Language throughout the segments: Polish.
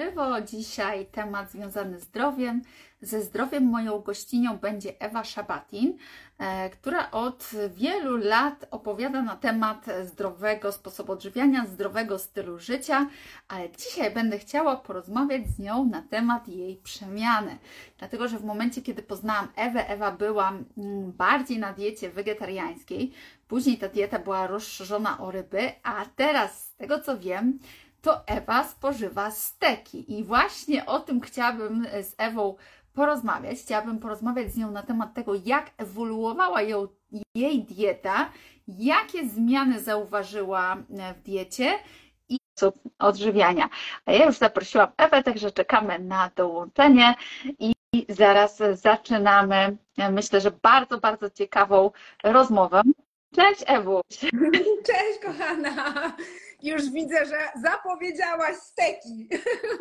żywo. Dzisiaj temat związany z zdrowiem. Ze zdrowiem moją gościnią będzie Ewa Szabatin, e, która od wielu lat opowiada na temat zdrowego sposobu odżywiania, zdrowego stylu życia, ale dzisiaj będę chciała porozmawiać z nią na temat jej przemiany. Dlatego, że w momencie, kiedy poznałam Ewę, Ewa była mm, bardziej na diecie wegetariańskiej, później ta dieta była rozszerzona o ryby, a teraz z tego co wiem, to Ewa spożywa steki. I właśnie o tym chciałabym z Ewą porozmawiać. Chciałabym porozmawiać z nią na temat tego, jak ewoluowała ją, jej dieta, jakie zmiany zauważyła w diecie i sposób odżywiania. A ja już zaprosiłam Ewę, także czekamy na dołączenie i zaraz zaczynamy, myślę, że bardzo, bardzo ciekawą rozmowę. Cześć Ewu. Cześć kochana. Już widzę, że zapowiedziałaś steki.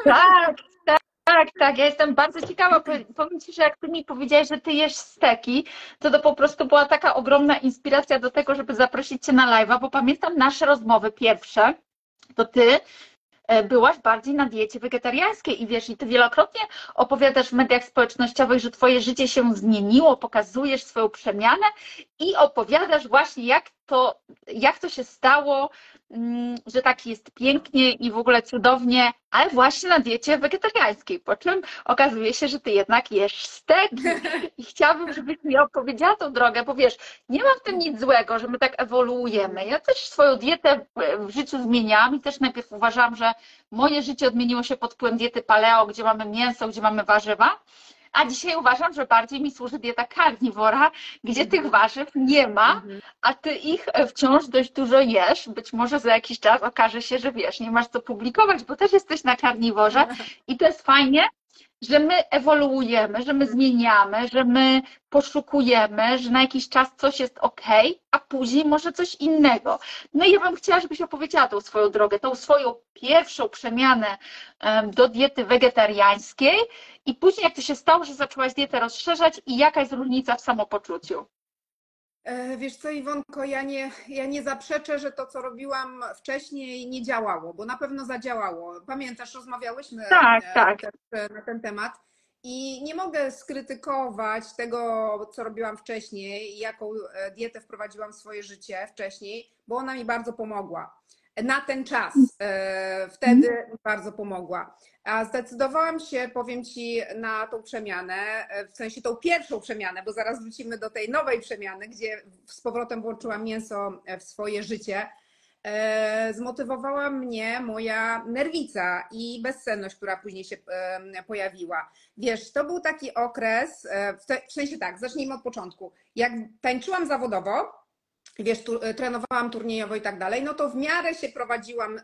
Tak, tak. Tak, tak, ja jestem bardzo ciekawa. Powiem Ci, że jak Ty mi powiedziałeś, że Ty jesz steki, to to po prostu była taka ogromna inspiracja do tego, żeby zaprosić Cię na live'a, bo pamiętam nasze rozmowy pierwsze, to Ty e, byłaś bardziej na diecie wegetariańskiej i wiesz, i ty wielokrotnie opowiadasz w mediach społecznościowych, że twoje życie się zmieniło, pokazujesz swoją przemianę i opowiadasz właśnie, jak to, jak to się stało, Mm, że tak jest pięknie i w ogóle cudownie, ale właśnie na diecie wegetariańskiej, po czym okazuje się, że ty jednak jesz steki. I chciałabym, żebyś mi opowiedziała tą drogę, bo wiesz, nie ma w tym nic złego, że my tak ewoluujemy. Ja też swoją dietę w życiu zmieniałam i też najpierw uważałam, że moje życie odmieniło się pod wpływem diety paleo, gdzie mamy mięso, gdzie mamy warzywa, a dzisiaj uważam, że bardziej mi służy dieta karniwora, gdzie tych warzyw nie ma, mhm. a ty ich e, wciąż dość dużo jesz. Być może za jakiś czas okaże się, że wiesz, nie masz co publikować, bo też jesteś na karniworze i to jest fajnie, że my ewoluujemy, że my zmieniamy, że my poszukujemy, że na jakiś czas coś jest ok, a później może coś innego. No i ja bym chciała, żebyś opowiedziała tą swoją drogę, tą swoją pierwszą przemianę do diety wegetariańskiej i później jak to się stało, że zaczęłaś dietę rozszerzać i jaka jest różnica w samopoczuciu? E, wiesz co, Iwonko, ja nie, ja nie zaprzeczę, że to, co robiłam wcześniej, nie działało, bo na pewno zadziałało. Pamiętasz, rozmawiałyśmy tak, e, tak. na ten temat. I nie mogę skrytykować tego, co robiłam wcześniej, jaką e, dietę wprowadziłam w swoje życie wcześniej, bo ona mi bardzo pomogła. Na ten czas wtedy mhm. bardzo pomogła. A zdecydowałam się, powiem Ci, na tą przemianę, w sensie tą pierwszą przemianę, bo zaraz wrócimy do tej nowej przemiany, gdzie z powrotem włączyłam mięso w swoje życie. E, zmotywowała mnie moja nerwica i bezsenność, która później się pojawiła. Wiesz, to był taki okres, e, w sensie tak, zacznijmy od początku. Jak tańczyłam zawodowo, wiesz, tu, e, trenowałam turniejowo i tak dalej, no to w miarę się prowadziłam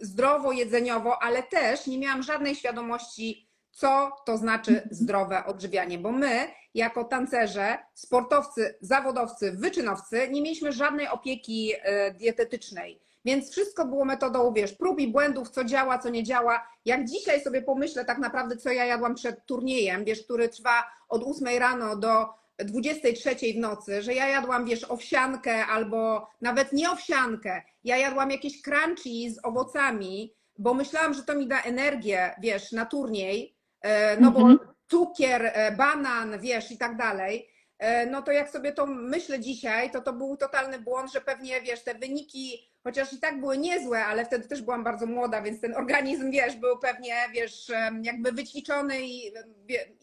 zdrowo jedzeniowo, ale też nie miałam żadnej świadomości, co to znaczy zdrowe odżywianie, bo my, jako tancerze, sportowcy, zawodowcy, wyczynowcy, nie mieliśmy żadnej opieki e, dietetycznej. Więc wszystko było metodą, wiesz, prób i błędów, co działa, co nie działa. Jak dzisiaj sobie pomyślę tak naprawdę, co ja jadłam przed turniejem, wiesz, który trwa od 8 rano do 23 w nocy, że ja jadłam, wiesz, owsiankę albo nawet nie owsiankę, ja jadłam jakieś crunchy z owocami, bo myślałam, że to mi da energię, wiesz, na turniej, e, no bo mhm. cukier, e, banan, wiesz, i tak dalej, e, no to jak sobie to myślę dzisiaj, to to był totalny błąd, że pewnie, wiesz, te wyniki, chociaż i tak były niezłe, ale wtedy też byłam bardzo młoda, więc ten organizm, wiesz, był pewnie, wiesz, jakby wyćwiczony i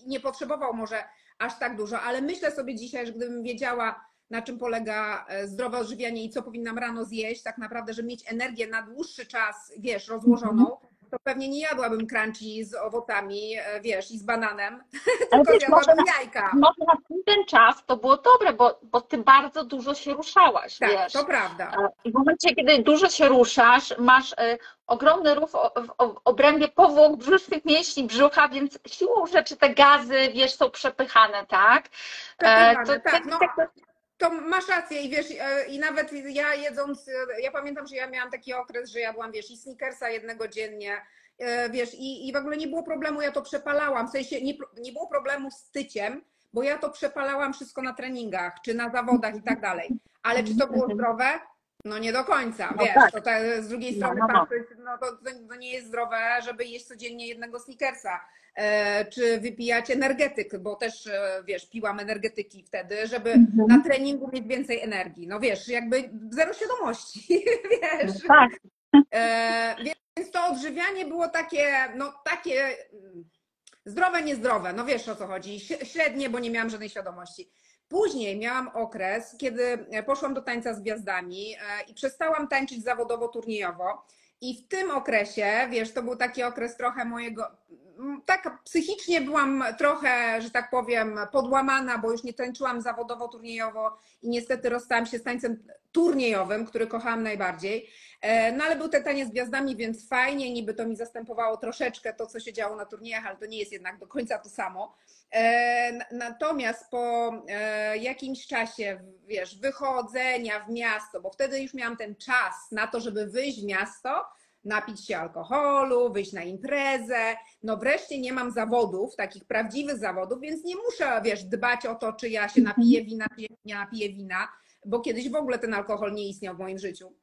nie potrzebował może aż tak dużo, ale myślę sobie dzisiaj, że gdybym wiedziała, na czym polega e, zdrowe odżywianie i co powinnam rano zjeść, tak naprawdę, żeby mieć energię na dłuższy czas, wiesz, rozłożoną, mhm. To pewnie nie jadłabym crunchy z owocami, e, wiesz, i z bananem, tylko wiesz, zjadłabym może jajka. Na, może na ten czas to było dobre, bo, bo ty bardzo dużo się ruszałaś, tak, wiesz. to prawda. E, I w momencie, kiedy dużo się ruszasz, masz y, ogromny ruch w obrębie powłok brzusznych mięśni brzucha, więc siłą rzeczy te gazy, wiesz, są przepychane, tak? Przepychane, to, tak, no. tak to masz rację i wiesz, e, i nawet ja jedząc, e, ja pamiętam, że ja miałam taki okres, że jadłam, wiesz, i sneakersa jednego dziennie, e, wiesz, i, i w ogóle nie było problemu, ja to przepalałam, w sensie nie, nie było problemu z tyciem, bo ja to przepalałam wszystko na treningach, czy na zawodach i tak dalej. Ale czy to było zdrowe? No nie do końca, No wiesz, tak. to te, z drugiej No, strony no, no. patrzeć, no to, to, to nie jest zdrowe, żeby jeść codziennie jednego snickersa, e, czy wypijać energetyk, bo też, e, wiesz, piłam energetyki wtedy, żeby Mhm. na treningu mieć więcej energii. No wiesz, jakby zero świadomości, wiesz. Tak. E, więc to odżywianie było takie, no takie mm, zdrowe, niezdrowe, no wiesz o co chodzi, średnie, bo nie miałam żadnej świadomości. Później miałam okres, kiedy poszłam do tańca z gwiazdami e, i przestałam tańczyć zawodowo, turniejowo. I w tym okresie, wiesz, to był taki okres trochę mojego, tak psychicznie byłam trochę, że tak powiem, podłamana, bo już nie tańczyłam zawodowo, turniejowo i niestety rozstałam się z tańcem turniejowym, który kochałam najbardziej. E, No ale był ten taniec z gwiazdami, więc fajnie, niby to mi zastępowało troszeczkę to, co się działo na turniejach, ale to nie jest jednak do końca to samo. E, Natomiast po e, jakimś czasie, wiesz, wychodzenia w miasto, bo wtedy już miałam ten czas na to, żeby wyjść w miasto, napić się alkoholu, wyjść na imprezę. No wreszcie nie mam zawodów, takich prawdziwych zawodów, więc nie muszę, wiesz, dbać o to, czy ja się napiję wina, czy nie napiję wina, bo kiedyś w ogóle ten alkohol nie istniał w moim życiu.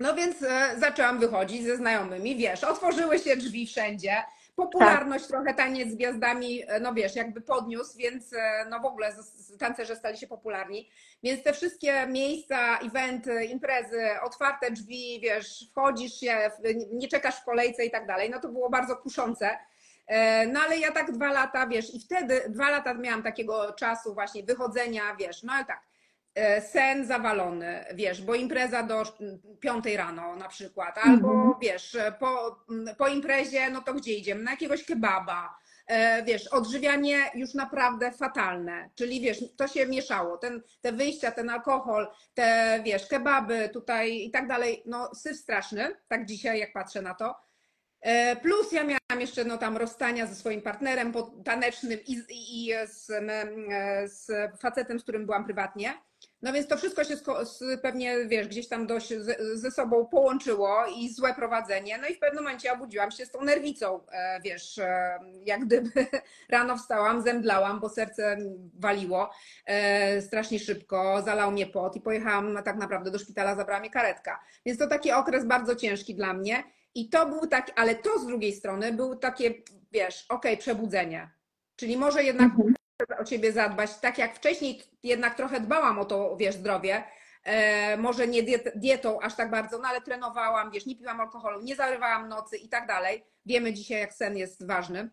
No więc e, zaczęłam wychodzić ze znajomymi, wiesz, otworzyły się drzwi wszędzie. Popularność trochę taniec z gwiazdami, e, no wiesz, jakby podniósł, więc e, no w ogóle tancerze stali się popularni. Więc te wszystkie miejsca, eventy, imprezy, otwarte drzwi, wiesz, wchodzisz się, nie czekasz w kolejce i tak dalej, no to było bardzo kuszące. E, No ale ja tak dwa lata, wiesz, i wtedy dwa lata miałam takiego czasu właśnie wychodzenia, wiesz, no ale tak, sen zawalony, wiesz, bo impreza do piątej rano na przykład, albo Mhm. wiesz, po, po imprezie, no to gdzie idziemy? Na jakiegoś kebaba, E, wiesz, odżywianie już naprawdę fatalne, czyli wiesz, to się mieszało, ten, te wyjścia, ten alkohol, te, wiesz, kebaby tutaj i tak dalej, no syf straszny, tak dzisiaj jak patrzę na to. E, Plus ja miałam jeszcze no, tam rozstania ze swoim partnerem tanecznym i, i, i z, e, z facetem, z którym byłam prywatnie. No więc to wszystko się pewnie, wiesz, gdzieś tam dość ze, sobą połączyło i złe prowadzenie. No i w pewnym momencie obudziłam się z tą nerwicą, e, wiesz, e, jak gdyby rano wstałam, zemdlałam, bo serce waliło e, strasznie szybko, zalał mnie pot i pojechałam tak naprawdę do szpitala, zabrała mnie karetka. Więc to taki okres bardzo ciężki dla mnie. I to był taki, ale to z drugiej strony był takie, wiesz, okej, przebudzenie. Czyli może jednak Mhm. O ciebie zadbać, tak jak wcześniej jednak trochę dbałam o to, wiesz, zdrowie. E, może nie diet, dietą aż tak bardzo, no ale trenowałam, wiesz, nie piłam alkoholu, nie zarywałam nocy i tak dalej. Wiemy dzisiaj, jak sen jest ważny.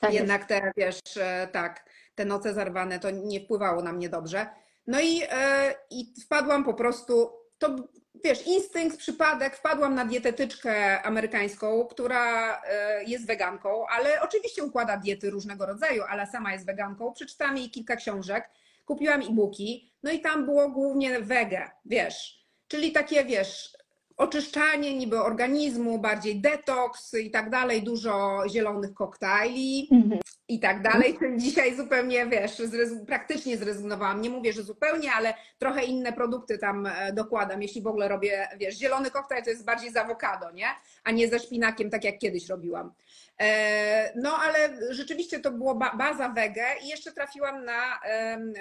Tak jest. Jednak te, wiesz, e, tak, te noce zarwane to nie wpływało na mnie dobrze. No i, e, i wpadłam po prostu, to wiesz, instynkt, przypadek, wpadłam na dietetyczkę amerykańską, która e, jest weganką, ale oczywiście układa diety różnego rodzaju, ale sama jest weganką. Przeczytałam jej kilka książek, kupiłam e-booki, no i tam było głównie wege, wiesz, czyli takie, wiesz, oczyszczanie niby organizmu, bardziej detoks i tak dalej, dużo zielonych koktajli Mhm. i tak dalej. Dzisiaj zupełnie, wiesz, zrez- praktycznie zrezygnowałam. Nie mówię, że zupełnie, ale trochę inne produkty tam e, dokładam. Jeśli w ogóle robię, wiesz, zielony koktajl to jest bardziej z awokado, nie? A nie ze szpinakiem, tak jak kiedyś robiłam. E, No, ale rzeczywiście to było ba- baza wege i jeszcze trafiłam na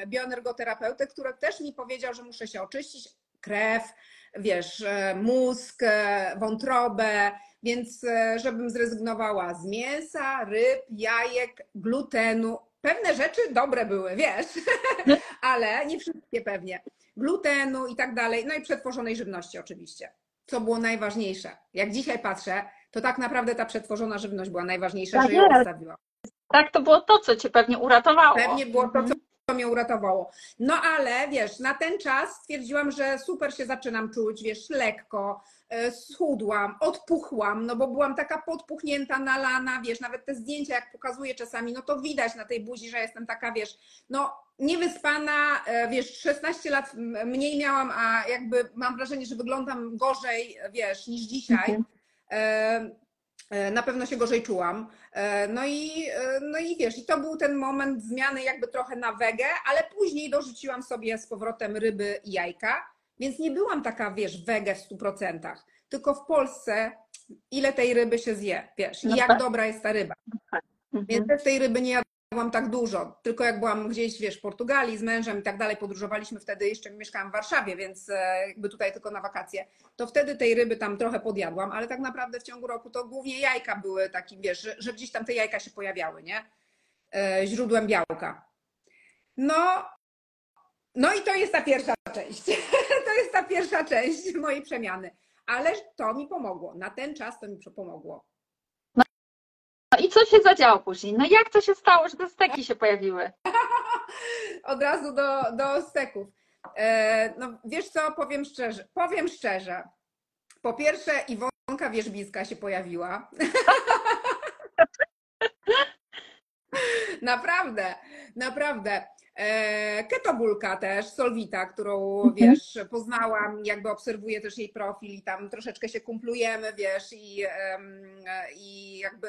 bioenergoterapeutę, który też mi powiedział, że muszę się oczyścić, krew, wiesz, e, mózg, e, wątrobę, więc e, żebym zrezygnowała z mięsa, ryb, jajek, glutenu. Pewne rzeczy dobre były, wiesz, ale nie wszystkie pewnie. Glutenu i tak dalej, no i przetworzonej żywności oczywiście. Co było najważniejsze. Jak dzisiaj patrzę, to tak naprawdę ta przetworzona żywność była najważniejsza, Tak że ją jest. odstawiłam. Tak, to było to, co cię pewnie uratowało. Pewnie było to, co co mnie uratowało. No ale wiesz, na ten czas stwierdziłam, że super się zaczynam czuć, wiesz, lekko, e, schudłam, odpuchłam, no bo byłam taka podpuchnięta, nalana, wiesz, nawet te zdjęcia jak pokazuję czasami, no to widać na tej buzi, że jestem taka, wiesz, no niewyspana, e, wiesz, 16 lat mniej miałam, a jakby mam wrażenie, że wyglądam gorzej, wiesz, niż dzisiaj. Mhm. E, Na pewno się gorzej czułam. E, No i, e, no i wiesz, i to był ten moment zmiany jakby trochę na wegę, ale później dorzuciłam sobie z powrotem ryby i jajka, więc nie byłam taka, wiesz, wegę w 100%. Tylko w Polsce ile tej ryby się zje, wiesz, i jak dobra jest ta ryba. Mhm. Więc też tej ryby nie jadłam tak dużo, tylko jak byłam gdzieś, wiesz, w Portugalii z mężem i tak dalej, podróżowaliśmy wtedy, jeszcze mieszkałam w Warszawie, więc e, jakby tutaj tylko na wakacje, to wtedy tej ryby tam trochę podjadłam, ale tak naprawdę w ciągu roku to głównie jajka były takim, wiesz, że, że gdzieś tam te jajka się pojawiały, nie? E, źródłem białka. No, no i to jest ta pierwsza część. To jest ta pierwsza część mojej przemiany. Ale to mi pomogło. Na ten czas to mi pomogło. Co się zadziało później? No jak to się stało, że te steki się pojawiły? Od razu do, do steków. E, no wiesz co, powiem szczerze. Powiem szczerze. Po pierwsze Iwonka Wierzbiska się pojawiła. naprawdę, naprawdę. E, Ketobulka też, Solwita, którą Mhm. wiesz, poznałam, jakby obserwuję też jej profil i tam troszeczkę się kumplujemy, wiesz, i, i jakby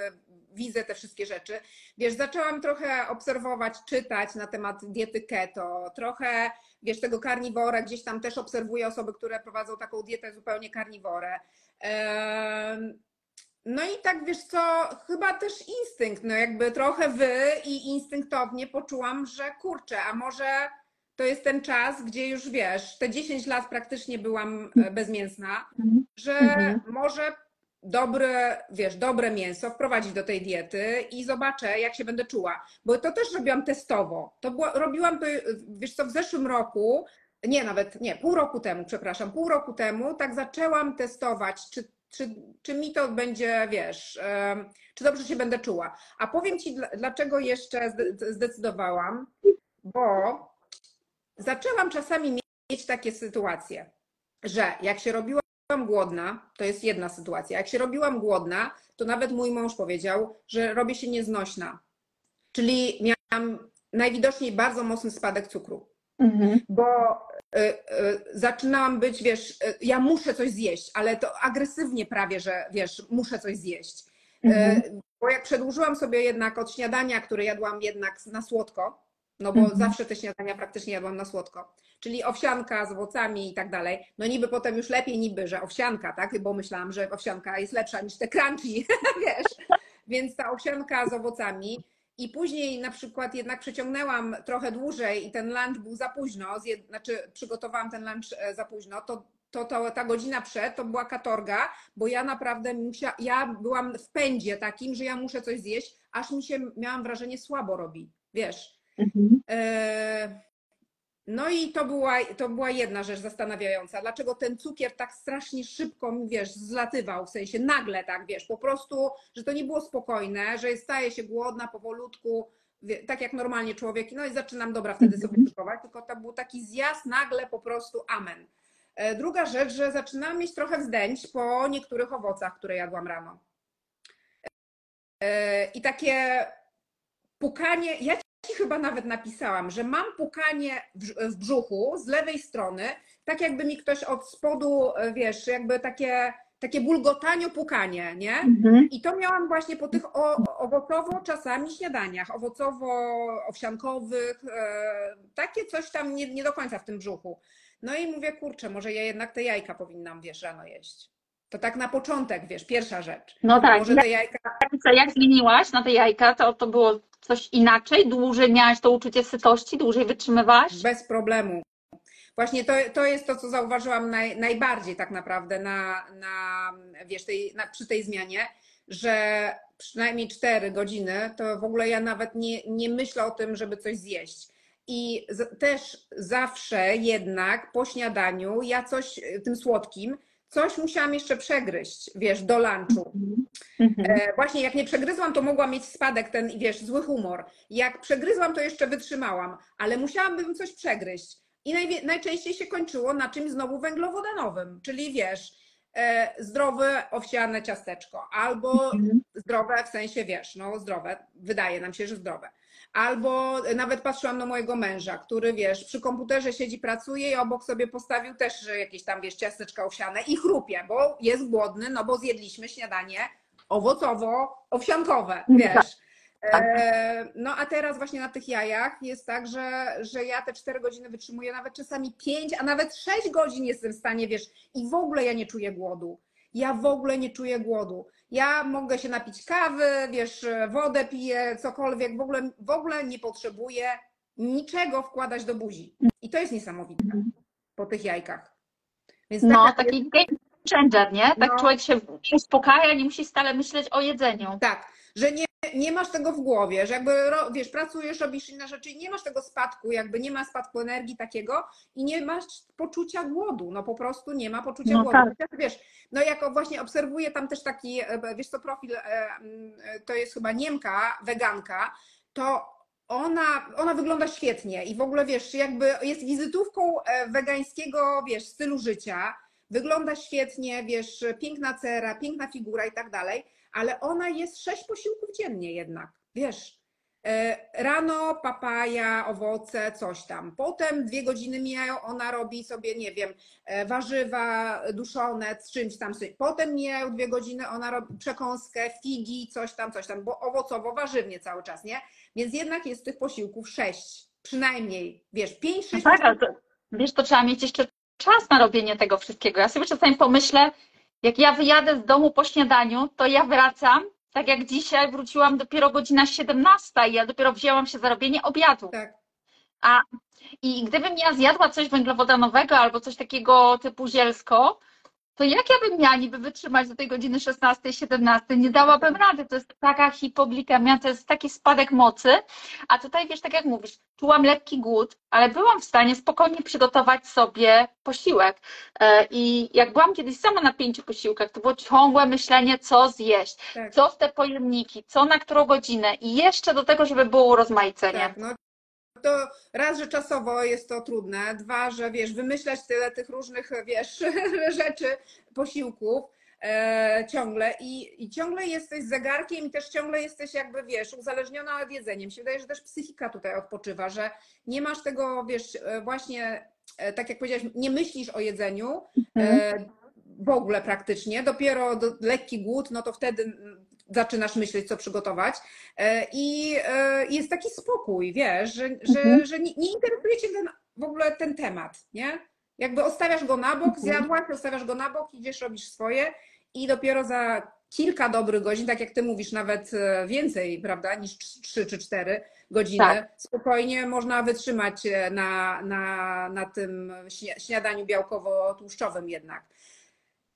widzę te wszystkie rzeczy. Wiesz, zaczęłam trochę obserwować, czytać na temat diety keto, trochę, wiesz, tego karniwora, gdzieś tam też obserwuję osoby, które prowadzą taką dietę zupełnie karniworę. No i tak wiesz co, chyba też instynkt, no jakby trochę wy i instynktownie poczułam, że kurczę, a może to jest ten czas, gdzie już wiesz, te 10 lat praktycznie byłam e, bezmięsna, że Mhm. może dobre, wiesz, dobre mięso wprowadzić do tej diety i zobaczę, jak się będę czuła. Bo to też robiłam testowo. To było, robiłam to, wiesz co, w zeszłym roku, nie nawet, nie, pół roku temu, przepraszam, pół roku temu, tak zaczęłam testować, czy, czy, czy mi to będzie, wiesz, czy dobrze się będę czuła. A powiem Ci, dl- dlaczego jeszcze zde- zdecydowałam, bo zaczęłam czasami mieć takie sytuacje, że jak się robiłam głodna, to jest jedna sytuacja. Jak się robiłam głodna, to nawet mój mąż powiedział, że robię się nieznośna. Czyli miałam najwidoczniej bardzo mocny spadek cukru, Mhm. bo y, y, zaczynałam być, wiesz, y, ja muszę coś zjeść, ale to agresywnie prawie, że wiesz, muszę coś zjeść. Mhm. Bo jak przedłużyłam sobie jednak od śniadania, które jadłam jednak na słodko, no bo Mhm. zawsze te śniadania praktycznie jadłam na słodko, czyli owsianka z owocami i tak dalej. No niby potem już lepiej niby, że owsianka, tak? Bo myślałam, że owsianka jest lepsza niż te crunchy, wiesz. Więc ta owsianka z owocami i później na przykład jednak przeciągnęłam trochę dłużej i ten lunch był za późno, zjed... znaczy przygotowałam ten lunch e, za późno, to, to, to ta godzina przed to była katorga, bo ja naprawdę musia... ja byłam w pędzie takim, że ja muszę coś zjeść, aż mi się, miałam wrażenie, słabo robi, wiesz. Mhm. E, No i to była, to była jedna rzecz zastanawiająca. Dlaczego ten cukier tak strasznie szybko mi, wiesz, zlatywał, w sensie nagle tak, wiesz, po prostu, że to nie było spokojne, że staje się głodna powolutku, tak jak normalnie człowiek, no i zaczynam, dobra, wtedy sobie szykować, tylko to był taki zjazd nagle po prostu amen. E, Druga rzecz, że zaczynałam mieć trochę wzdęć po niektórych owocach, które jadłam rano. E, I takie pukanie, ja chyba nawet napisałam, że mam pukanie w brz- w brzuchu z lewej strony, tak jakby mi ktoś od spodu, e, wiesz, jakby takie, takie bulgotanie, pukanie, nie? Mhm. I to miałam właśnie po tych owocowo czasami śniadaniach, owocowo-owsiankowych, e, takie coś tam nie, nie do końca w tym brzuchu. No i mówię, kurczę, może ja jednak te jajka powinnam, wiesz, rano jeść. To tak na początek, wiesz, pierwsza rzecz. No tak, Może te jajka jak, zmieniłaś na te jajka, to, to było coś inaczej? Dłużej miałaś to uczucie sytości? Dłużej wytrzymywałaś? Bez problemu. Właśnie to, to jest to, co zauważyłam naj, najbardziej tak naprawdę na, na wiesz, tej, na, przy tej zmianie, że przynajmniej 4 godziny to w ogóle ja nawet nie, nie myślę o tym, żeby coś zjeść. I z, też zawsze jednak po śniadaniu ja coś tym słodkim, coś musiałam jeszcze przegryźć, wiesz, do lunchu. Mhm. E, Właśnie jak nie przegryzłam, to mogłam mieć spadek, ten, wiesz, zły humor. Jak przegryzłam, to jeszcze wytrzymałam, ale musiałabym coś przegryźć. I najczęściej się kończyło na czymś znowu węglowodanowym, czyli wiesz, e, zdrowe owsiane ciasteczko, albo Mhm. zdrowe w sensie, wiesz, no zdrowe, wydaje nam się, że zdrowe. Albo nawet patrzyłam na mojego męża, który, wiesz, przy komputerze siedzi, pracuje i obok sobie postawił też jakieś tam, wiesz, ciasteczka owsiane i chrupie, bo jest głodny, no bo zjedliśmy śniadanie owocowo-owsiankowe, wiesz. E, No a teraz właśnie na tych jajach jest tak, że, że ja te 4 godziny wytrzymuję, nawet czasami 5, a nawet 6 godzin jestem w stanie, wiesz, i w ogóle ja nie czuję głodu. ja w ogóle nie czuję głodu. Ja mogę się napić kawy, wiesz, wodę piję, cokolwiek, w ogóle, w ogóle nie potrzebuję niczego wkładać do buzi. I to jest niesamowite po tych jajkach. Więc No, taki game changer, nie? Tak No. człowiek się uspokaja, nie musi stale myśleć o jedzeniu. Tak, że nie, nie masz tego w głowie, że jakby, wiesz, pracujesz, robisz inne rzeczy i nie masz tego spadku, jakby nie ma spadku energii takiego i nie masz poczucia głodu, no po prostu nie ma poczucia No głodu. tak. Wiesz, no jako właśnie obserwuję tam też taki, e, wiesz co, profil, e, to jest chyba Niemka, weganka, to ona, ona wygląda świetnie i w ogóle, wiesz, jakby jest wizytówką e, wegańskiego, wiesz, stylu życia, wygląda świetnie, wiesz, piękna cera, piękna figura i tak dalej, ale ona jest sześć posiłków dziennie jednak, wiesz. E, Rano papaja, owoce, coś tam. Potem dwie godziny mijają, ona robi sobie, nie wiem, e, warzywa duszone z czymś tam. Potem mijają dwie godziny, ona robi przekąskę, figi, coś tam, coś tam, bo owocowo, warzywnie cały czas, nie? Więc jednak jest tych posiłków sześć, przynajmniej, wiesz, pięć, No sześć tak, ale to, wiesz, to trzeba mieć jeszcze czas na robienie tego wszystkiego. Ja sobie czasami pomyślę, jak ja wyjadę z domu po śniadaniu, to ja wracam, tak jak dzisiaj wróciłam dopiero godzina 17 i ja dopiero wzięłam się za robienie obiadu. Tak. I gdybym ja zjadła coś węglowodanowego albo coś takiego typu zielsko, to jak ja bym miała niby wytrzymać do tej godziny 16, 17? Nie dałabym rady. To jest taka hipoglikemia, to jest taki spadek mocy. A tutaj wiesz, tak jak mówisz, czułam lekki głód, ale byłam w stanie spokojnie przygotować sobie posiłek. E, I jak byłam kiedyś sama na pięciu posiłkach, to było ciągłe myślenie, co zjeść, Tak. co w te pojemniki, co na którą godzinę i jeszcze do tego, żeby było urozmaicenie. Tak, no to raz, że czasowo jest to trudne, dwa, że wiesz, wymyślać tyle tych różnych, wiesz, rzeczy, posiłków e, ciągle i, i ciągle jesteś zegarkiem i też ciągle jesteś jakby, wiesz, uzależniona od jedzenia. Mi się wydaje, że też psychika tutaj odpoczywa, że nie masz tego, wiesz, e, właśnie, e, tak jak powiedziałaś, nie myślisz o jedzeniu, Mhm. e, w ogóle praktycznie, dopiero do, lekki głód, no to wtedy zaczynasz myśleć, co przygotować. E, I e, jest taki spokój, wiesz, że, że, Mhm. że nie, nie interesuje cię ten, w ogóle ten temat, nie? Jakby odstawiasz go na bok, Mhm. zjadłaś, odstawiasz go na bok, idziesz, robisz swoje i dopiero za kilka dobrych godzin, tak jak ty mówisz, nawet e, więcej, prawda, niż trzy czy cztery godziny, Tak. spokojnie można wytrzymać na, na, na tym śnia- śniadaniu białkowo-tłuszczowym jednak.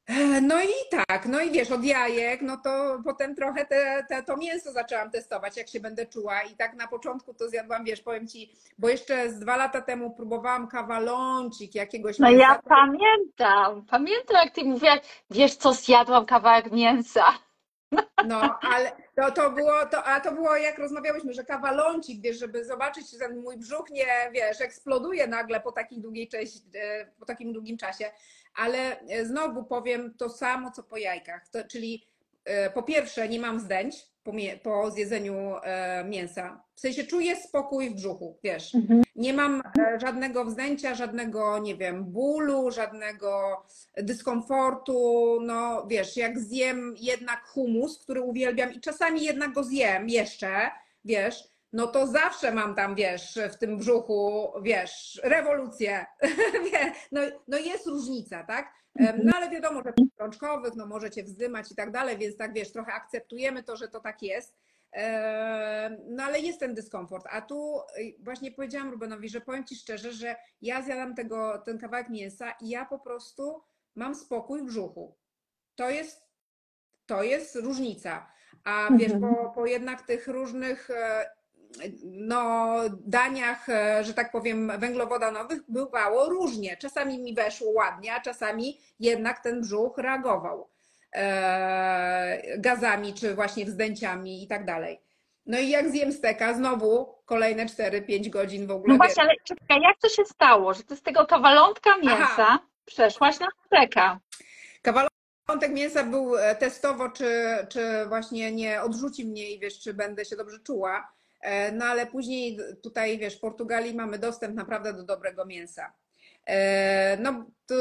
E, No i tak, no i wiesz, od jajek, no to potem trochę te, te, to mięso zaczęłam testować, jak się będę czuła i tak na początku to zjadłam, wiesz, powiem Ci, bo jeszcze z dwa lata temu próbowałam kawaloncik jakiegoś No mięsa. ja pamiętam, pamiętam jak ty mówiłaś, wiesz co, zjadłam kawałek mięsa. No, ale to, to było, to, a to było jak rozmawiałyśmy, że kawaloncik, wiesz, żeby zobaczyć, że ten mój brzuch nie, wiesz, eksploduje nagle po takiej długiej cześć, po takim długim czasie. Ale e, znowu powiem to samo, co po jajkach. To, czyli e, po pierwsze nie mam zdęć po, po zjedzeniu e, mięsa. W sensie czuję spokój w brzuchu, wiesz. Nie mam żadnego wzdęcia, żadnego, nie wiem, bólu, żadnego dyskomfortu. No wiesz, jak zjem jednak humus, który uwielbiam i czasami jednak go zjem jeszcze, wiesz, no to zawsze mam tam, wiesz, w tym brzuchu, wiesz, rewolucję. No, no jest różnica, tak? Em, No ale wiadomo, że w rączkowych, no możecie wzdymać i tak dalej, więc tak wiesz, trochę akceptujemy to, że to tak jest. No ale jest ten dyskomfort. A tu y, właśnie powiedziałam Rubenowi, że powiem Ci szczerze, że ja zjadam tego, ten kawałek mięsa i ja po prostu mam spokój w brzuchu. To jest, to jest różnica. A wiesz, Mhm. po, po jednak tych różnych e, no, daniach, e, że tak powiem, węglowodanowych bywało różnie. Czasami mi weszło ładnie, a czasami jednak ten brzuch reagował e, gazami, czy właśnie wzdęciami i tak dalej. No i jak zjem steka, znowu kolejne 4-5 godzin w ogóle. No właśnie, ale czekaj, jak to się stało, że ty z tego kawalątka mięsa przeszłaś na steka? Kawałek mięsa był e, testowo, czy, czy właśnie nie odrzuci mnie i wiesz, czy będę się dobrze czuła. E, No ale później tutaj, wiesz, w Portugalii mamy dostęp naprawdę do dobrego mięsa. E, no, to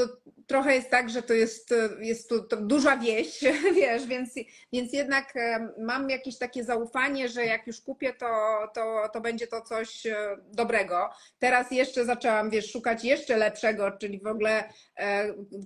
trochę jest tak, że to jest, jest tu to duża wieś, wiesz, więc, więc jednak e, mam jakieś takie zaufanie, że jak już kupię, to, to, to będzie to coś dobrego. Teraz jeszcze zaczęłam, wiesz, szukać jeszcze lepszego, czyli w ogóle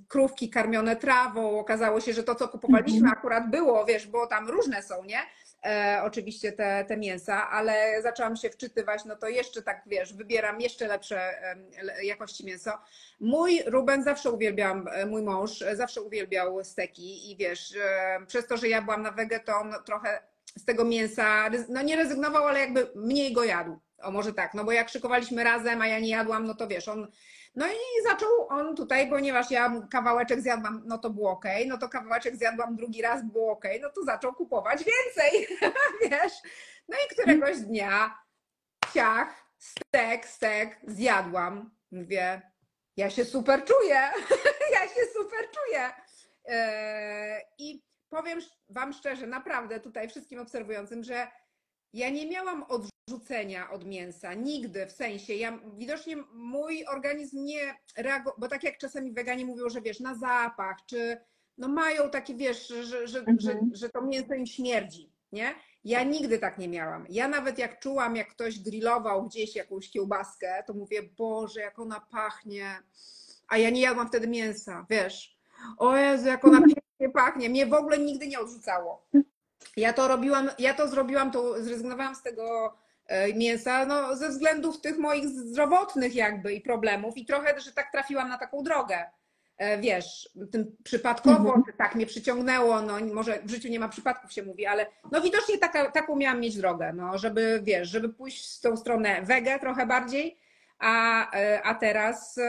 krówki karmione trawą. Okazało się, że to, co kupowaliśmy, mhm. akurat było, wiesz, bo tam różne są, nie? E, oczywiście te, te mięsa, ale zaczęłam się wczytywać, no to jeszcze tak wiesz, wybieram jeszcze lepsze e, jakości mięso. Mój Ruben zawsze uwielbiał, e, mój mąż e, zawsze uwielbiał steki i wiesz, e, przez to, że ja byłam na wege, to on trochę z tego mięsa, no nie rezygnował, ale jakby mniej go jadł. O może tak, no bo jak szykowaliśmy razem, a ja nie jadłam, no to wiesz, on no i zaczął on tutaj, ponieważ ja kawałeczek zjadłam, no to było ok, no to kawałeczek zjadłam drugi raz, było ok, no to zaczął kupować więcej, wiesz. No i któregoś dnia, ciach, stek, stek, zjadłam. Mówię, ja się super czuję, ja się super czuję. Yy, I powiem Wam szczerze, naprawdę tutaj wszystkim obserwującym, że ja nie miałam odrzucenia od mięsa, nigdy, w sensie, ja widocznie mój organizm nie reagował, bo tak jak czasami weganie mówią, że wiesz, na zapach, czy no mają takie, wiesz, że, że, mhm. że, że to mięso im śmierdzi, nie? Ja nigdy tak nie miałam. Ja nawet jak czułam, jak ktoś grillował gdzieś jakąś kiełbaskę, to mówię, Boże, jak ona pachnie, a ja nie jadłam wtedy mięsa, wiesz. O Jezu, jak ona pięknie pachnie. Mnie w ogóle nigdy nie odrzucało. Ja to robiłam, ja to zrobiłam, to zrezygnowałam z tego mięsa, no ze względów tych moich zdrowotnych jakby i problemów i trochę, że tak trafiłam na taką drogę. E, wiesz, tym przypadkowo, mhm. tak mnie przyciągnęło, no może w życiu nie ma przypadków się mówi, ale no widocznie taka, taką miałam mieć drogę, no żeby, wiesz, żeby pójść w tą stronę wege trochę bardziej, a, e, a teraz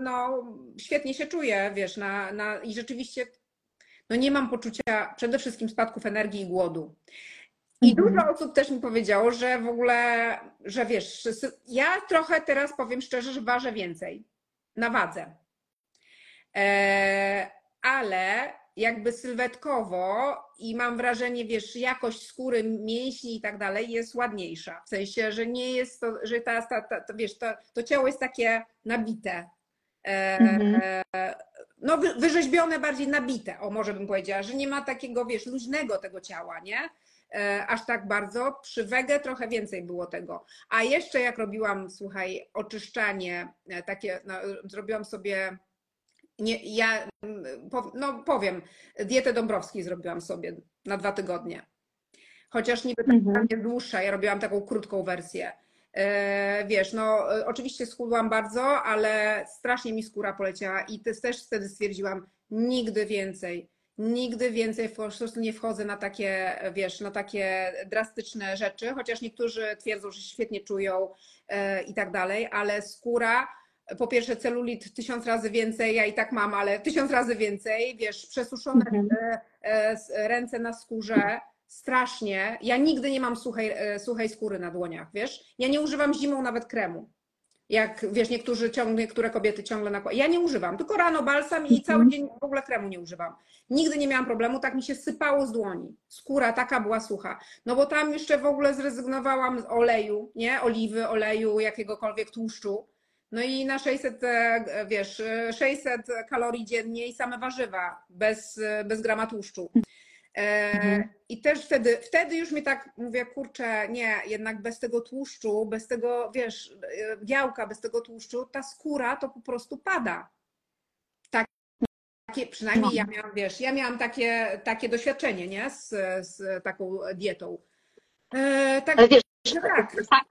no świetnie się czuję, wiesz, na, na, i rzeczywiście no nie mam poczucia przede wszystkim spadków energii i głodu. I mhm. dużo osób też mi powiedziało, że w ogóle, że wiesz, ja trochę teraz powiem szczerze, że ważę więcej na wadze. E, ale jakby sylwetkowo i mam wrażenie, wiesz, jakość skóry, mięśni i tak dalej jest ładniejsza. W sensie, że nie jest to, że ta, ta, ta to, wiesz, to, to ciało jest takie nabite. E, mhm. no, wyrzeźbione, bardziej nabite, o może bym powiedziała, że nie ma takiego, wiesz, luźnego tego ciała, nie? E, aż tak bardzo. Przy wege trochę więcej było tego. A jeszcze jak robiłam, słuchaj, oczyszczanie, e, takie, no, zrobiłam sobie, nie, ja, no powiem, dietę Dąbrowskiej zrobiłam sobie na dwa tygodnie. Chociaż niby tak mhm. dłuższa, ja robiłam taką krótką wersję. E, wiesz, no oczywiście schudłam bardzo, ale strasznie mi skóra poleciała i też wtedy stwierdziłam, nigdy więcej, nigdy więcej po prostu nie wchodzę na takie, wiesz, na takie drastyczne rzeczy, chociaż niektórzy twierdzą, że się świetnie czują e, i tak dalej, ale skóra, po pierwsze celulit tysiąc razy więcej, ja i tak mam, ale tysiąc razy więcej, wiesz, przesuszone mhm. ręce na skórze, strasznie. Ja nigdy nie mam suchej, e, suchej skóry na dłoniach, wiesz? Ja nie używam zimą nawet kremu. Jak wiesz, niektórzy ciągle, niektóre kobiety ciągle nakładają. Ja nie używam, tylko rano balsam i cały mhm. dzień w ogóle kremu nie używam. Nigdy nie miałam problemu, tak mi się sypało z dłoni. Skóra taka była sucha. No bo tam jeszcze w ogóle zrezygnowałam z oleju, nie? Oliwy, oleju, jakiegokolwiek tłuszczu. No i na 600, e, wiesz, 600 kalorii dziennie i same warzywa, bez, bez grama tłuszczu. E, mhm. I też wtedy, wtedy już mi tak mówię, kurczę, nie, jednak bez tego tłuszczu, bez tego, wiesz, e, białka, bez tego tłuszczu, ta skóra to po prostu pada. Takie, przynajmniej ja no. miałam, wiesz, ja miałam takie, takie doświadczenie, nie, z, z taką dietą. E, tak, Ale wiesz, tak. tak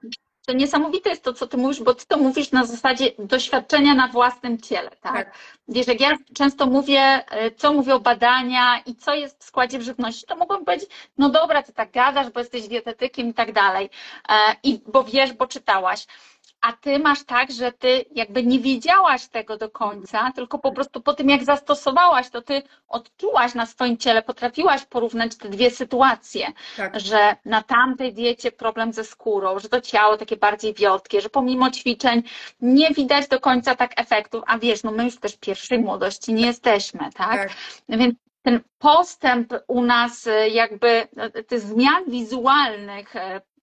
to niesamowite jest to, co ty mówisz, bo ty to mówisz na zasadzie doświadczenia na własnym ciele, tak? tak. Wiesz, jak ja często mówię, e, co mówią badania i co jest w składzie żywności, to mogłam powiedzieć, no dobra, ty tak gadasz, bo jesteś dietetykiem i tak dalej, e, i bo wiesz, bo czytałaś a ty masz tak, że ty jakby nie wiedziałaś tego do końca, tylko po prostu po tym, jak zastosowałaś, to ty odczułaś na swoim ciele, potrafiłaś porównać te dwie sytuacje, tak. że na tamtej diecie problem ze skórą, że to ciało takie bardziej wiotkie, że pomimo ćwiczeń nie widać do końca tak efektów, a wiesz, no my już też pierwszej młodości nie jesteśmy, tak? tak. Więc ten postęp u nas, jakby tych zmian wizualnych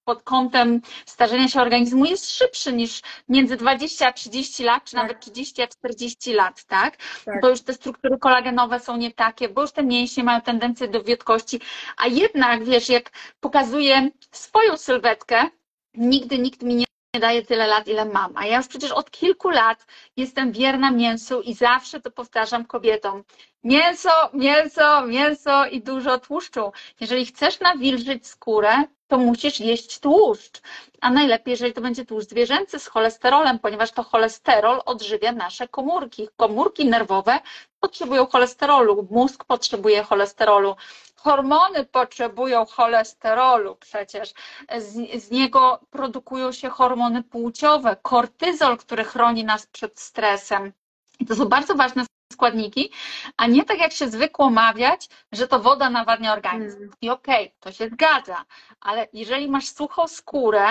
pod kątem starzenia się organizmu jest szybszy niż między 20 a 30 lat, czy Tak. nawet 30 a 40 lat, tak? Tak. Bo już te struktury kolagenowe są nie takie, bo już te mięśnie mają tendencję do wiotkości, a jednak, wiesz, jak pokazuję swoją sylwetkę, nigdy nikt mi nie daje tyle lat, ile mam. A ja już przecież od kilku lat jestem wierna mięsu i zawsze to powtarzam kobietom. Mięso, mięso, mięso i dużo tłuszczu. Jeżeli chcesz nawilżyć skórę, to musisz jeść tłuszcz. A najlepiej, jeżeli to będzie tłuszcz zwierzęcy z cholesterolem, ponieważ to cholesterol odżywia nasze komórki. Komórki nerwowe potrzebują cholesterolu, mózg potrzebuje cholesterolu, hormony potrzebują cholesterolu przecież. Z, z niego produkują się hormony płciowe, kortyzol, który chroni nas przed stresem. I to są bardzo ważne składniki, a nie tak jak się zwykło mawiać, że to woda nawadnia organizm. Mm. I okej, to się zgadza, ale jeżeli masz suchą skórę,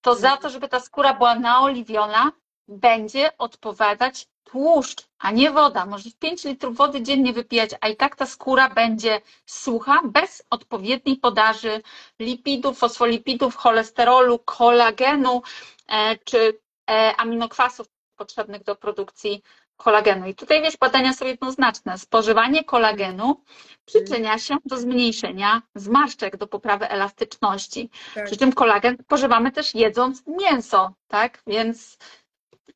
to za to, żeby ta skóra była naoliwiona, będzie odpowiadać tłuszcz, a nie woda. Możesz 5 litrów wody dziennie wypijać, a i tak ta skóra będzie sucha, bez odpowiedniej podaży lipidów, fosfolipidów, cholesterolu, kolagenu e, czy e, aminokwasów potrzebnych do produkcji kolagenu. I tutaj wiesz, badania są jednoznaczne. Spożywanie kolagenu przyczynia się do zmniejszenia zmarszczek, do poprawy elastyczności. Tak. Przy czym kolagen spożywamy też jedząc mięso, tak? Więc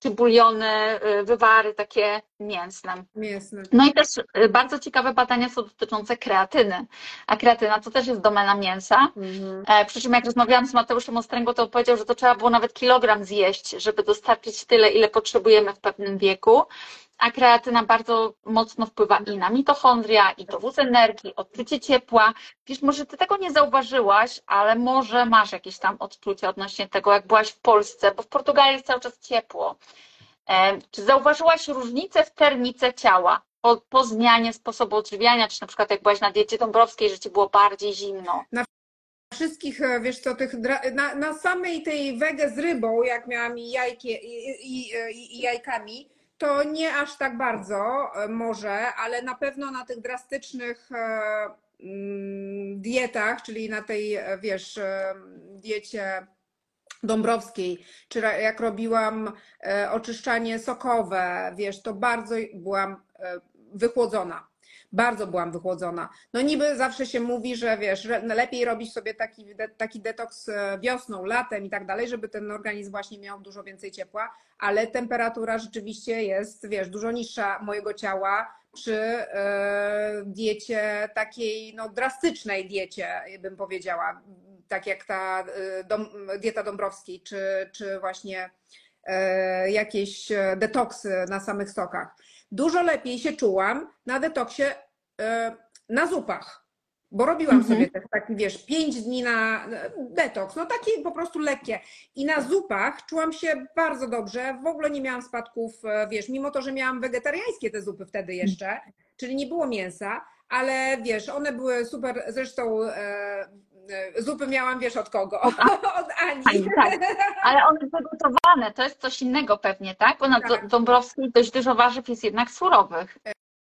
czy buliony, y, wywary takie mięsne. Mięsny. No i też y, bardzo ciekawe badania są dotyczące kreatyny. A kreatyna to też jest domena mięsa. Mhm. E, Przy czym jak rozmawiałam z Mateuszem Ostręgą, to powiedział, że to trzeba było nawet kilogram zjeść, żeby dostarczyć tyle, ile potrzebujemy w pewnym wieku. A kreatyna bardzo mocno wpływa i na mitochondria, i dowóz energii, odczucie ciepła. Wiesz, może ty tego nie zauważyłaś, ale może masz jakieś tam odczucie odnośnie tego, jak byłaś w Polsce, bo w Portugalii jest cały czas ciepło. Czy zauważyłaś różnicę w termice ciała po, po zmianie sposobu odżywiania, czy na przykład jak byłaś na diecie dąbrowskiej, że ci było bardziej zimno? wszystkich, e, wiesz co, tych, na, na samej tej wege z rybą, jak miałam i, jajkie, i, i, i, i jajkami, to nie aż tak bardzo e, może, ale na pewno na tych drastycznych e, mm, dietach, czyli na tej, e, wiesz, diecie Dąbrowskiej, czy jak robiłam oczyszczanie sokowe, wiesz, to bardzo byłam wychłodzona. Bardzo byłam wychłodzona. No niby zawsze się mówi, że wiesz, że lepiej robić sobie taki, taki detoks e, wiosną, latem i tak dalej, żeby ten organizm właśnie miał dużo więcej ciepła, ale temperatura rzeczywiście jest, wiesz, dużo niższa mojego ciała przy e, diecie takiej, no drastycznej diecie, bym powiedziała, tak jak ta e, dieta Dąbrowskiej, czy, czy właśnie jakieś detoksy na samych stokach. Dużo lepiej się czułam na detoksie e, na zupach, bo robiłam Mhm. sobie też taki, wiesz, pięć dni na detoks, no takie po prostu lekkie. I na zupach czułam się bardzo dobrze, w ogóle nie miałam spadków, e, wiesz, mimo to, że miałam wegetariańskie te zupy wtedy jeszcze, czyli nie było mięsa, ale wiesz, one były super, zresztą e, zupy miałam, wiesz od kogo? Od Ani. Ani, tak. Ale one są gotowane, to jest coś innego pewnie, tak? Bo na Tak. Dąbrowskiej dość dużo warzyw jest jednak surowych.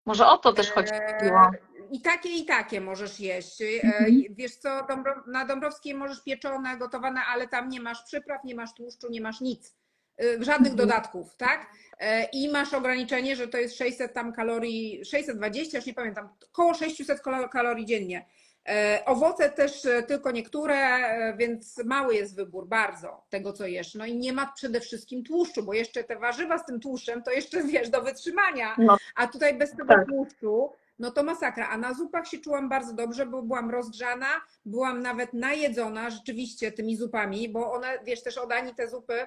Może o to też chodziło. E, I takie, i takie możesz jeść. E, Mhm. Wiesz co, na Dąbrowskiej możesz pieczone, gotowane, ale tam nie masz przypraw, nie masz tłuszczu, nie masz nic. E, Żadnych Mhm. dodatków, tak? E, I masz ograniczenie, że to jest 600 tam kalorii, 620, już nie pamiętam, około 600 kalo- kalorii dziennie. E, Owoce też e, tylko niektóre, e, więc mały jest wybór bardzo tego, co jesz. No i nie ma przede wszystkim tłuszczu, bo jeszcze te warzywa z tym tłuszczem to jeszcze wiesz do wytrzymania. No. A tutaj bez tego Tak. tłuszczu, no to masakra. A na zupach się czułam bardzo dobrze, bo byłam rozgrzana, byłam nawet najedzona rzeczywiście tymi zupami, bo one, wiesz, też od Ani te zupy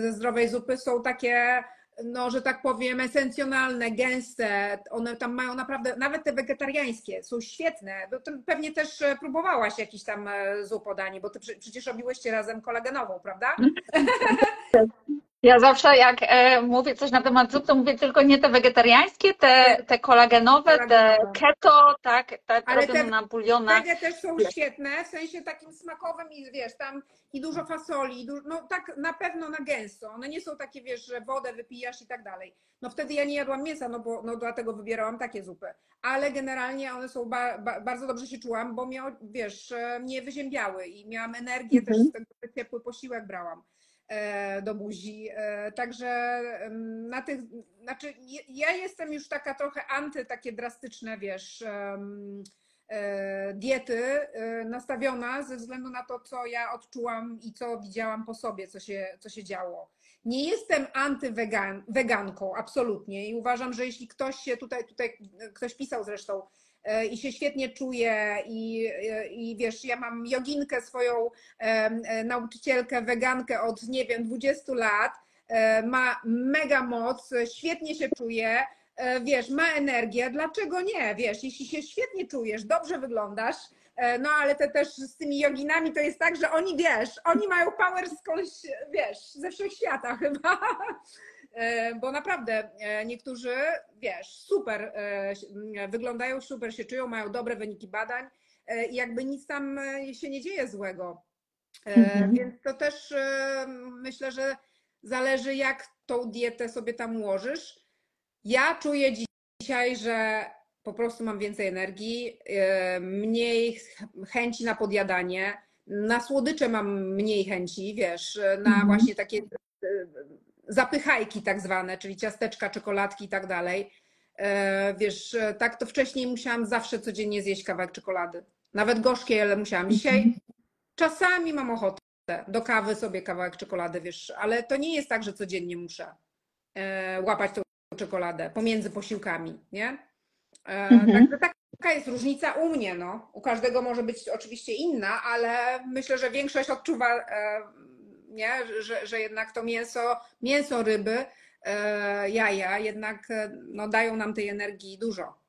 ze zdrowej zupy są takie, no, że tak powiem, esencjonalne, gęste. One tam mają naprawdę, nawet te wegetariańskie są świetne. No, pewnie też e, próbowałaś jakiś tam e, zup od Ani, bo ty prze- przecież robiłyście razem kolagenową, prawda? Ja zawsze jak e, mówię coś na temat zup, to mówię tylko nie te wegetariańskie, te, te kolagenowe, te Kolagenowe. keto, tak, te Ale te na bulionach. Wege też są świetne, w sensie takim smakowym i wiesz, tam i dużo fasoli, i dużo, no tak na pewno na gęsto. One nie są takie, wiesz, że wodę wypijasz i tak dalej. No wtedy ja nie jadłam mięsa, no bo no dlatego wybierałam takie zupy. Ale generalnie one są, ba, ba, bardzo dobrze się czułam, bo miał, wiesz, e, mnie wyziębiały i miałam energię Mhm. też z tego, ciepły posiłek brałam do buzi. E, Także na tych, znaczy ja jestem już taka trochę anty takie drastyczne, wiesz, e, diety e, nastawiona ze względu na to, co ja odczułam i co widziałam po sobie, co się, co się działo. Nie jestem antyweganką, absolutnie. I uważam, że jeśli ktoś się tutaj, tutaj ktoś pisał zresztą e, i się świetnie czuje i, e, i wiesz, ja mam joginkę swoją e, nauczycielkę, wegankę od nie wiem, 20 lat, ma mega moc, świetnie się czuje, wiesz, ma energię, dlaczego nie? Wiesz, jeśli się świetnie czujesz, dobrze wyglądasz, no ale te też z tymi joginami to jest tak, że oni, wiesz, oni mają power skądś, wiesz, ze wszechświata chyba. E, Bo naprawdę e, niektórzy, wiesz, super e, wyglądają, super się czują, mają dobre wyniki badań e, i jakby nic tam e, się nie dzieje złego. E, Mhm. Więc to też e, myślę, że zależy, jak tą dietę sobie tam ułożysz. Ja czuję dzisiaj, że po prostu mam więcej energii, e, mniej ch- chęci na podjadanie. Na słodycze mam mniej chęci, wiesz, na Mhm. właśnie takie e, zapychajki tak zwane, czyli ciasteczka, czekoladki i tak dalej. Wiesz, tak to wcześniej musiałam zawsze codziennie zjeść kawałek czekolady. Nawet gorzkie, ale musiałam. Dzisiaj czasami mam ochotę do kawy sobie kawałek czekolady, wiesz, ale to nie jest tak, że codziennie muszę łapać tą czekoladę pomiędzy posiłkami, nie? E, Mhm. Także taka jest różnica u mnie, no. U każdego może być oczywiście inna, ale myślę, że większość odczuwa, e, nie? Że, że jednak to mięso, mięso, ryby, e, jaja jednak no, dają nam tej energii dużo.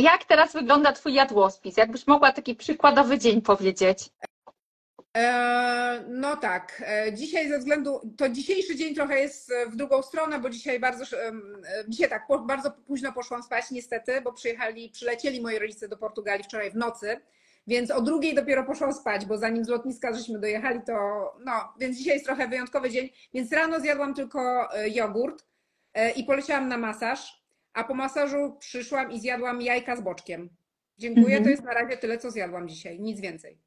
Jak teraz wygląda Twój jadłospis? Jakbyś mogła taki przykładowy dzień powiedzieć? E, No tak, e, dzisiaj ze względu, to dzisiejszy dzień trochę jest e, w drugą stronę, bo dzisiaj bardzo, dzisiaj tak, bardzo późno poszłam spać niestety, bo przyjechali, przylecieli moi rodzice do Portugalii wczoraj w nocy, więc o drugiej dopiero poszłam spać, bo zanim z lotniska żeśmy dojechali, to no, więc dzisiaj jest trochę wyjątkowy dzień, więc rano zjadłam tylko jogurt i poleciałam na masaż, a po masażu przyszłam i zjadłam jajka z boczkiem. Dziękuję, Mhm. to jest na razie tyle, co zjadłam dzisiaj, nic więcej.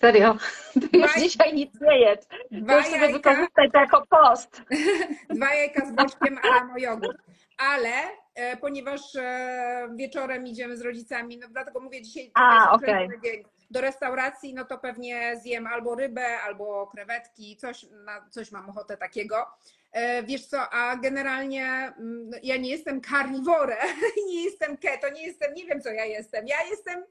Serio? Ty już dzisiaj nic nie jedz. Dwa już sobie jajka, wykorzystaj to jako post. dwa jajka z boczkiem, a rano jogurt. Ale e, ponieważ e, wieczorem idziemy z rodzicami, no dlatego mówię dzisiaj A, dzień, do restauracji, no to pewnie zjem albo rybę, albo krewetki, coś, na coś mam ochotę takiego. E, Wiesz co, a generalnie mm, ja nie jestem karniworem, nie jestem keto, nie jestem, nie wiem co ja jestem. Ja jestem,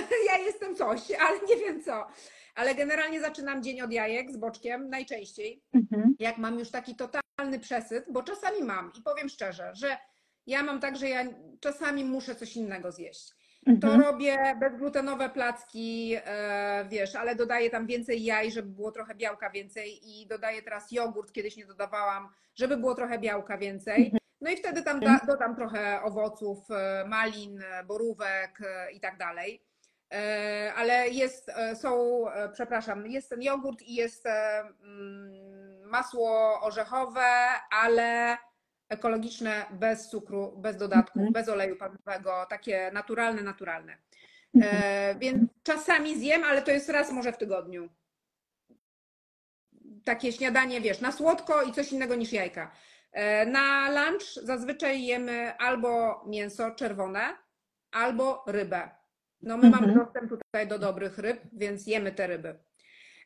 ja jestem coś, ale nie wiem co. Ale generalnie zaczynam dzień od jajek z boczkiem, najczęściej Mhm. jak mam już taki totalny przesyt, bo czasami mam i powiem szczerze, że ja mam tak, że ja czasami muszę coś innego zjeść. To Mhm. robię bezglutenowe placki, e, wiesz, ale dodaję tam więcej jaj, żeby było trochę białka więcej i dodaję teraz jogurt, kiedyś nie dodawałam, żeby było trochę białka więcej. No i wtedy tam da, dodam trochę owoców, e, malin, e, borówek i tak dalej. E, Ale jest, e, są, e, przepraszam, jest ten jogurt i jest mm, masło orzechowe, ale ekologiczne, bez cukru, bez dodatków, Mhm. bez oleju palmowego, takie naturalne, naturalne. Mhm. Więc czasami zjem, ale to jest raz może w tygodniu. Takie śniadanie, wiesz, na słodko i coś innego niż jajka. Na lunch zazwyczaj jemy albo mięso czerwone, albo rybę. No my mamy Mhm. dostęp tutaj do dobrych ryb, więc jemy te ryby.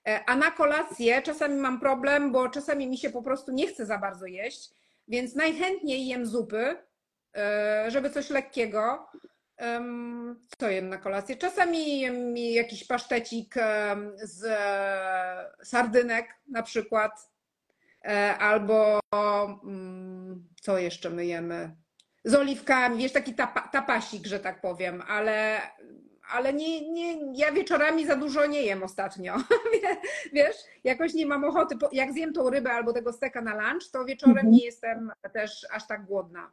E, A na kolację czasami mam problem, bo czasami mi się po prostu nie chce za bardzo jeść, więc najchętniej jem zupy, e, żeby coś lekkiego. Co jem na kolację? Czasami jem jakiś pasztecik em, z e, sardynek na przykład, E, albo mm, co jeszcze my jemy? Z oliwkami, wiesz, taki tapa, tapasik, że tak powiem, ale, ale nie, nie, ja wieczorami za dużo nie jem ostatnio. Wiesz, jakoś nie mam ochoty. Jak zjem tą rybę albo tego steka na lunch, to wieczorem Mhm. nie jestem też aż tak głodna.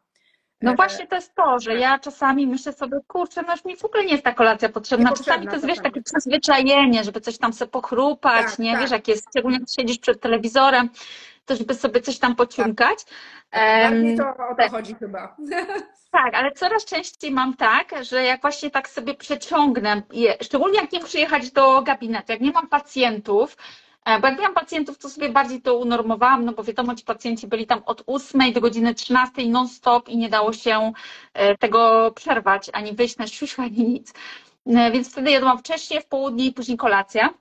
No właśnie to jest to, że ja czasami myślę sobie, kurczę, no już mi w ogóle nie jest ta kolacja potrzebna. Czasami to jest, wiesz, takie przyzwyczajenie, żeby coś tam sobie pochrupać, Tak, nie? tak. Wiesz, jak jest, szczególnie jak siedzisz przed telewizorem, to żeby sobie coś tam pociumkać. Bardziej Em, to o to tak. chodzi chyba. Tak, ale coraz częściej mam tak, że jak właśnie tak sobie przeciągnę, szczególnie jak nie muszę jechać do gabinetu, jak nie mam pacjentów, bo jak miałam pacjentów, to sobie bardziej to unormowałam, no bo wiadomo, ci pacjenci byli tam od 8 do godziny 13 non-stop i nie dało się e, tego przerwać, ani wyjść na siusiu, ani nic. E, Więc wtedy jadłam wcześniej, w południe i później kolacja.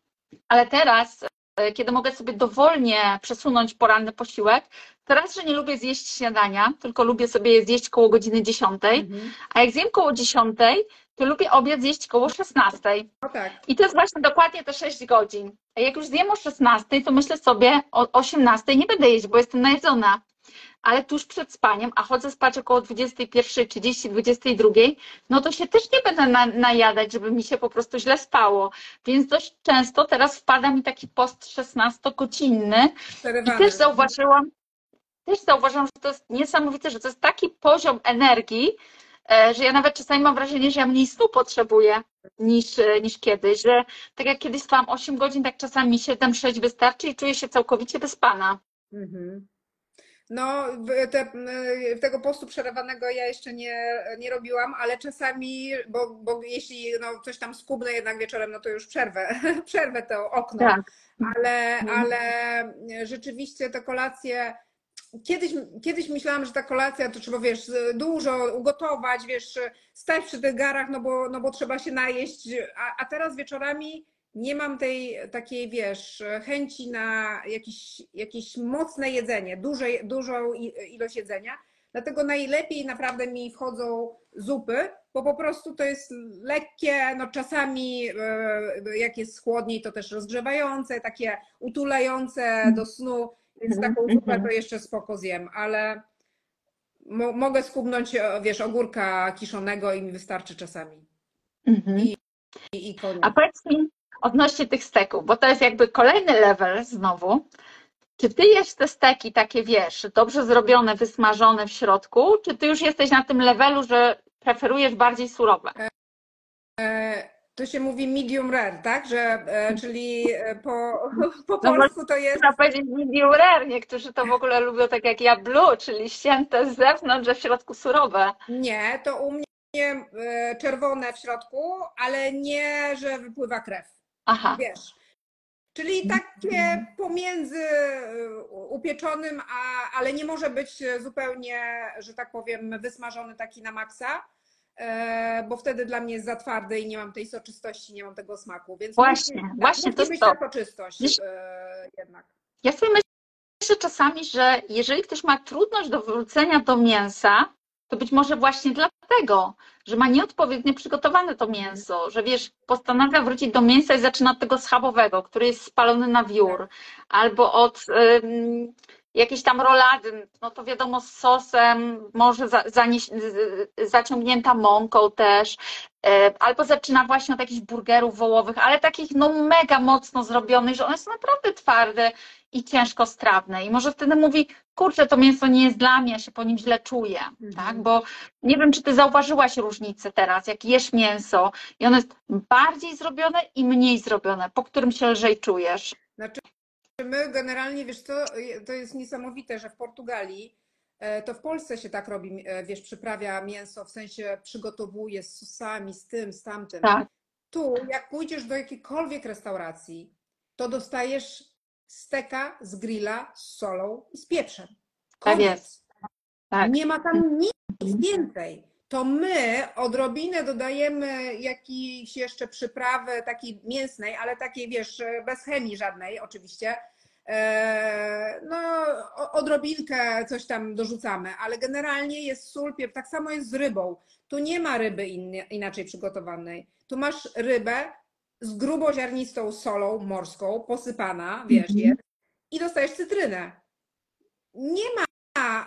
Ale teraz, e, kiedy mogę sobie dowolnie przesunąć poranny posiłek, to raz, że nie lubię zjeść śniadania, tylko lubię sobie je zjeść koło godziny 10, Mhm. a jak zjem koło 10, to lubię obiad zjeść koło 16. No tak. I to jest właśnie dokładnie te 6 godzin. A jak już zjem o 16, to myślę sobie o 18 nie będę jeść, bo jestem najedzona. Ale tuż przed spaniem, a chodzę spać około 21.30, 22, no to się też nie będę na, najadać, żeby mi się po prostu źle spało. Więc dość często teraz wpada mi taki post 16-godzinny, i też zauważyłam, też zauważyłam, że to jest niesamowite, że to jest taki poziom energii, że ja nawet czasami mam wrażenie, że ja mniej snu potrzebuję niż, e, niż kiedyś, że tak jak kiedyś spałam 8 godzin, tak czasami 7-6 wystarczy i czuję się całkowicie wyspana. Mhm. No, te, y, tego postu przerwanego ja jeszcze nie, nie robiłam, ale czasami, bo, bo jeśli no, coś tam skubnę jednak wieczorem, no to już przerwę, przerwę to okno. Tak. Ale, Mhm. ale rzeczywiście te kolacje. Kiedyś, kiedyś myślałam, że ta kolacja to trzeba, wiesz, dużo ugotować, wiesz, stać przy tych garach, no bo, no bo trzeba się najeść, a, a teraz wieczorami nie mam tej takiej, wiesz, chęci na jakieś, jakieś mocne jedzenie, duże, dużą ilość jedzenia. Dlatego najlepiej naprawdę mi wchodzą zupy, bo po prostu to jest lekkie, no czasami e, jak jest chłodniej, to też rozgrzewające, takie utulające do snu, więc Mhm, taką zupę mhm. to jeszcze spoko zjem, ale mo mogę skubnąć, e, wiesz, ogórka kiszonego i mi wystarczy czasami. Mhm. I, i koniec. A powiedz mi odnośnie tych steków, bo to jest jakby kolejny level znowu. Czy ty jesz te steki takie, wiesz, dobrze zrobione, wysmażone w środku, czy ty już jesteś na tym levelu, że preferujesz bardziej surowe? E, To się mówi medium rare, tak? Że, e, czyli e, po, po No polsku to jest Można powiedzieć medium rare, niektórzy to w ogóle lubią tak jak ja blue, czyli ścięte z zewnątrz, a w środku surowe. nie, to u mnie e, czerwone w środku, ale nie, że wypływa krew. Aha, Wiesz. Czyli takie pomiędzy e, upieczonym, a, ale nie może być zupełnie, że tak powiem, wysmażony taki na maksa, bo wtedy dla mnie jest za twardy i nie mam tej soczystości, nie mam tego smaku. Więc Właśnie, musi, właśnie musi to jest to. soczystość Wiesz- e, jednak. Ja sobie myślę czasami, że jeżeli ktoś ma trudność do wrócenia do mięsa, to być może właśnie dlatego, że ma nieodpowiednio przygotowane to mięso, że wiesz, postanawia wrócić do mięsa i zaczyna od tego schabowego, który jest spalony na wiór, albo od ym, jakiejś tam rolady, no to wiadomo z sosem, może za, zanieś, zaciągnięta mąką też, e, albo zaczyna właśnie od jakichś burgerów wołowych, ale takich no mega mocno zrobionych, że one są naprawdę twarde i ciężko strawne. I może wtedy mówi, kurczę, to mięso nie jest dla mnie, ja się po nim źle czuję, Mhm. tak? Bo nie wiem, czy ty zauważyłaś różnicę teraz, jak jesz mięso i ono jest bardziej zrobione i mniej zrobione, po którym się lżej czujesz. My generalnie, wiesz co, to jest niesamowite, że w Portugalii, e, to w Polsce się tak robi, e, wiesz, przyprawia mięso, w sensie przygotowuje z sosami, z tym, z tamtym. Tak. Tu, jak pójdziesz do jakiejkolwiek restauracji, to dostajesz steka z grilla z solą i z pieprzem. Tak Koniec. jest. Tak. Nie ma tam nic więcej. To my odrobinę dodajemy jakiejś jeszcze przyprawy takiej mięsnej, ale takiej, wiesz, bez chemii żadnej oczywiście. Eee, No, odrobinkę coś tam dorzucamy, ale generalnie jest sól, pieprz. Tak samo jest z rybą. Tu nie ma ryby inaczej przygotowanej. Tu masz rybę z gruboziarnistą solą morską, posypana, wiesz, Mhm. jest, i dostajesz cytrynę. Nie ma,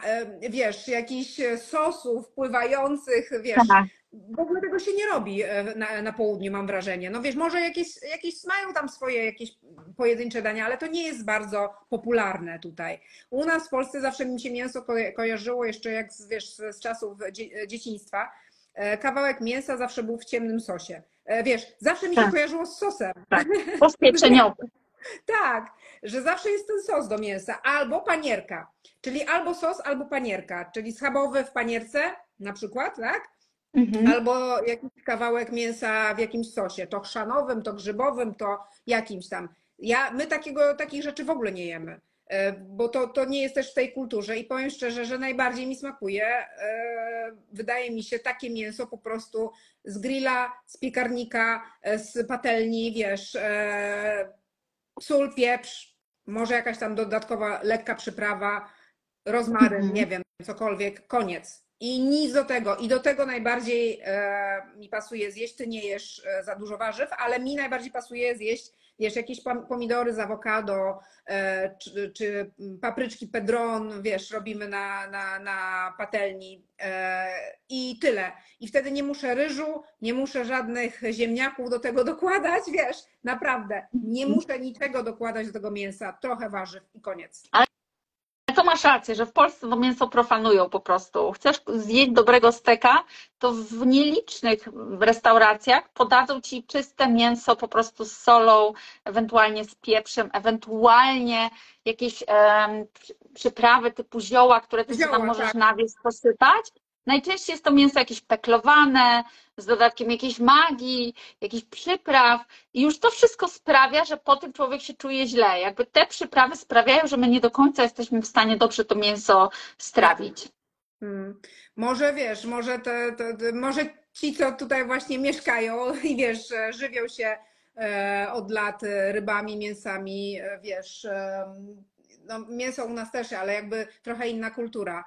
e, wiesz, jakichś sosów pływających, wiesz, Tak. w ogóle tego się nie robi e, na, na południu, mam wrażenie. No wiesz, może jakieś, jakieś mają tam swoje jakieś pojedyncze dania, ale to nie jest bardzo popularne tutaj. U nas w Polsce zawsze mi się mięso ko kojarzyło jeszcze jak z, wiesz, z czasów dzie dzieciństwa. E, kawałek mięsa zawsze był w ciemnym sosie. E, wiesz, zawsze mi się Tak. kojarzyło z sosem. Tak. Tak, że zawsze jest ten sos do mięsa, albo panierka, czyli albo sos, albo panierka, czyli schabowy w panierce na przykład, tak? Mhm. Albo jakiś kawałek mięsa w jakimś sosie, to chrzanowym, to grzybowym, to jakimś tam. Ja, my takiego, takich rzeczy w ogóle nie jemy, e, bo to, to nie jest też w tej kulturze i powiem szczerze, że najbardziej mi smakuje, e, wydaje mi się, takie mięso po prostu z grilla, z piekarnika, e, z patelni, wiesz, sól, pieprz, może jakaś tam dodatkowa lekka przyprawa, rozmaryn, Mhm. nie wiem, cokolwiek, koniec. I nic do tego. I do tego najbardziej e, mi pasuje zjeść, ty nie jesz e, za dużo warzyw, ale mi najbardziej pasuje zjeść, wiesz, jakieś pom- pomidory z awokado, e, czy, czy papryczki pedron, wiesz, robimy na, na, na patelni i tyle. I wtedy nie muszę ryżu, nie muszę żadnych ziemniaków do tego dokładać, wiesz, naprawdę. Nie muszę niczego dokładać do tego mięsa, trochę warzyw i koniec. Masz rację, że w Polsce to mięso profanują po prostu. Chcesz zjeść dobrego steka, to w nielicznych restauracjach podadzą ci czyste mięso po prostu z solą, ewentualnie z pieprzem, ewentualnie jakieś przy- przyprawy typu zioła, które ty Zioła, tam możesz tak. na wierzch posypać. Najczęściej jest to mięso jakieś peklowane, z dodatkiem jakiejś magii, jakichś przypraw i już to wszystko sprawia, że po tym człowiek się czuje źle. Jakby te przyprawy sprawiają, że my nie do końca jesteśmy w stanie dobrze to mięso strawić. Hmm. Może wiesz, może, te, te, te, może ci, co tutaj właśnie mieszkają i wiesz, żywią się e, od lat rybami, mięsami, e, wiesz, e, no, mięso u nas też, ale jakby trochę inna kultura,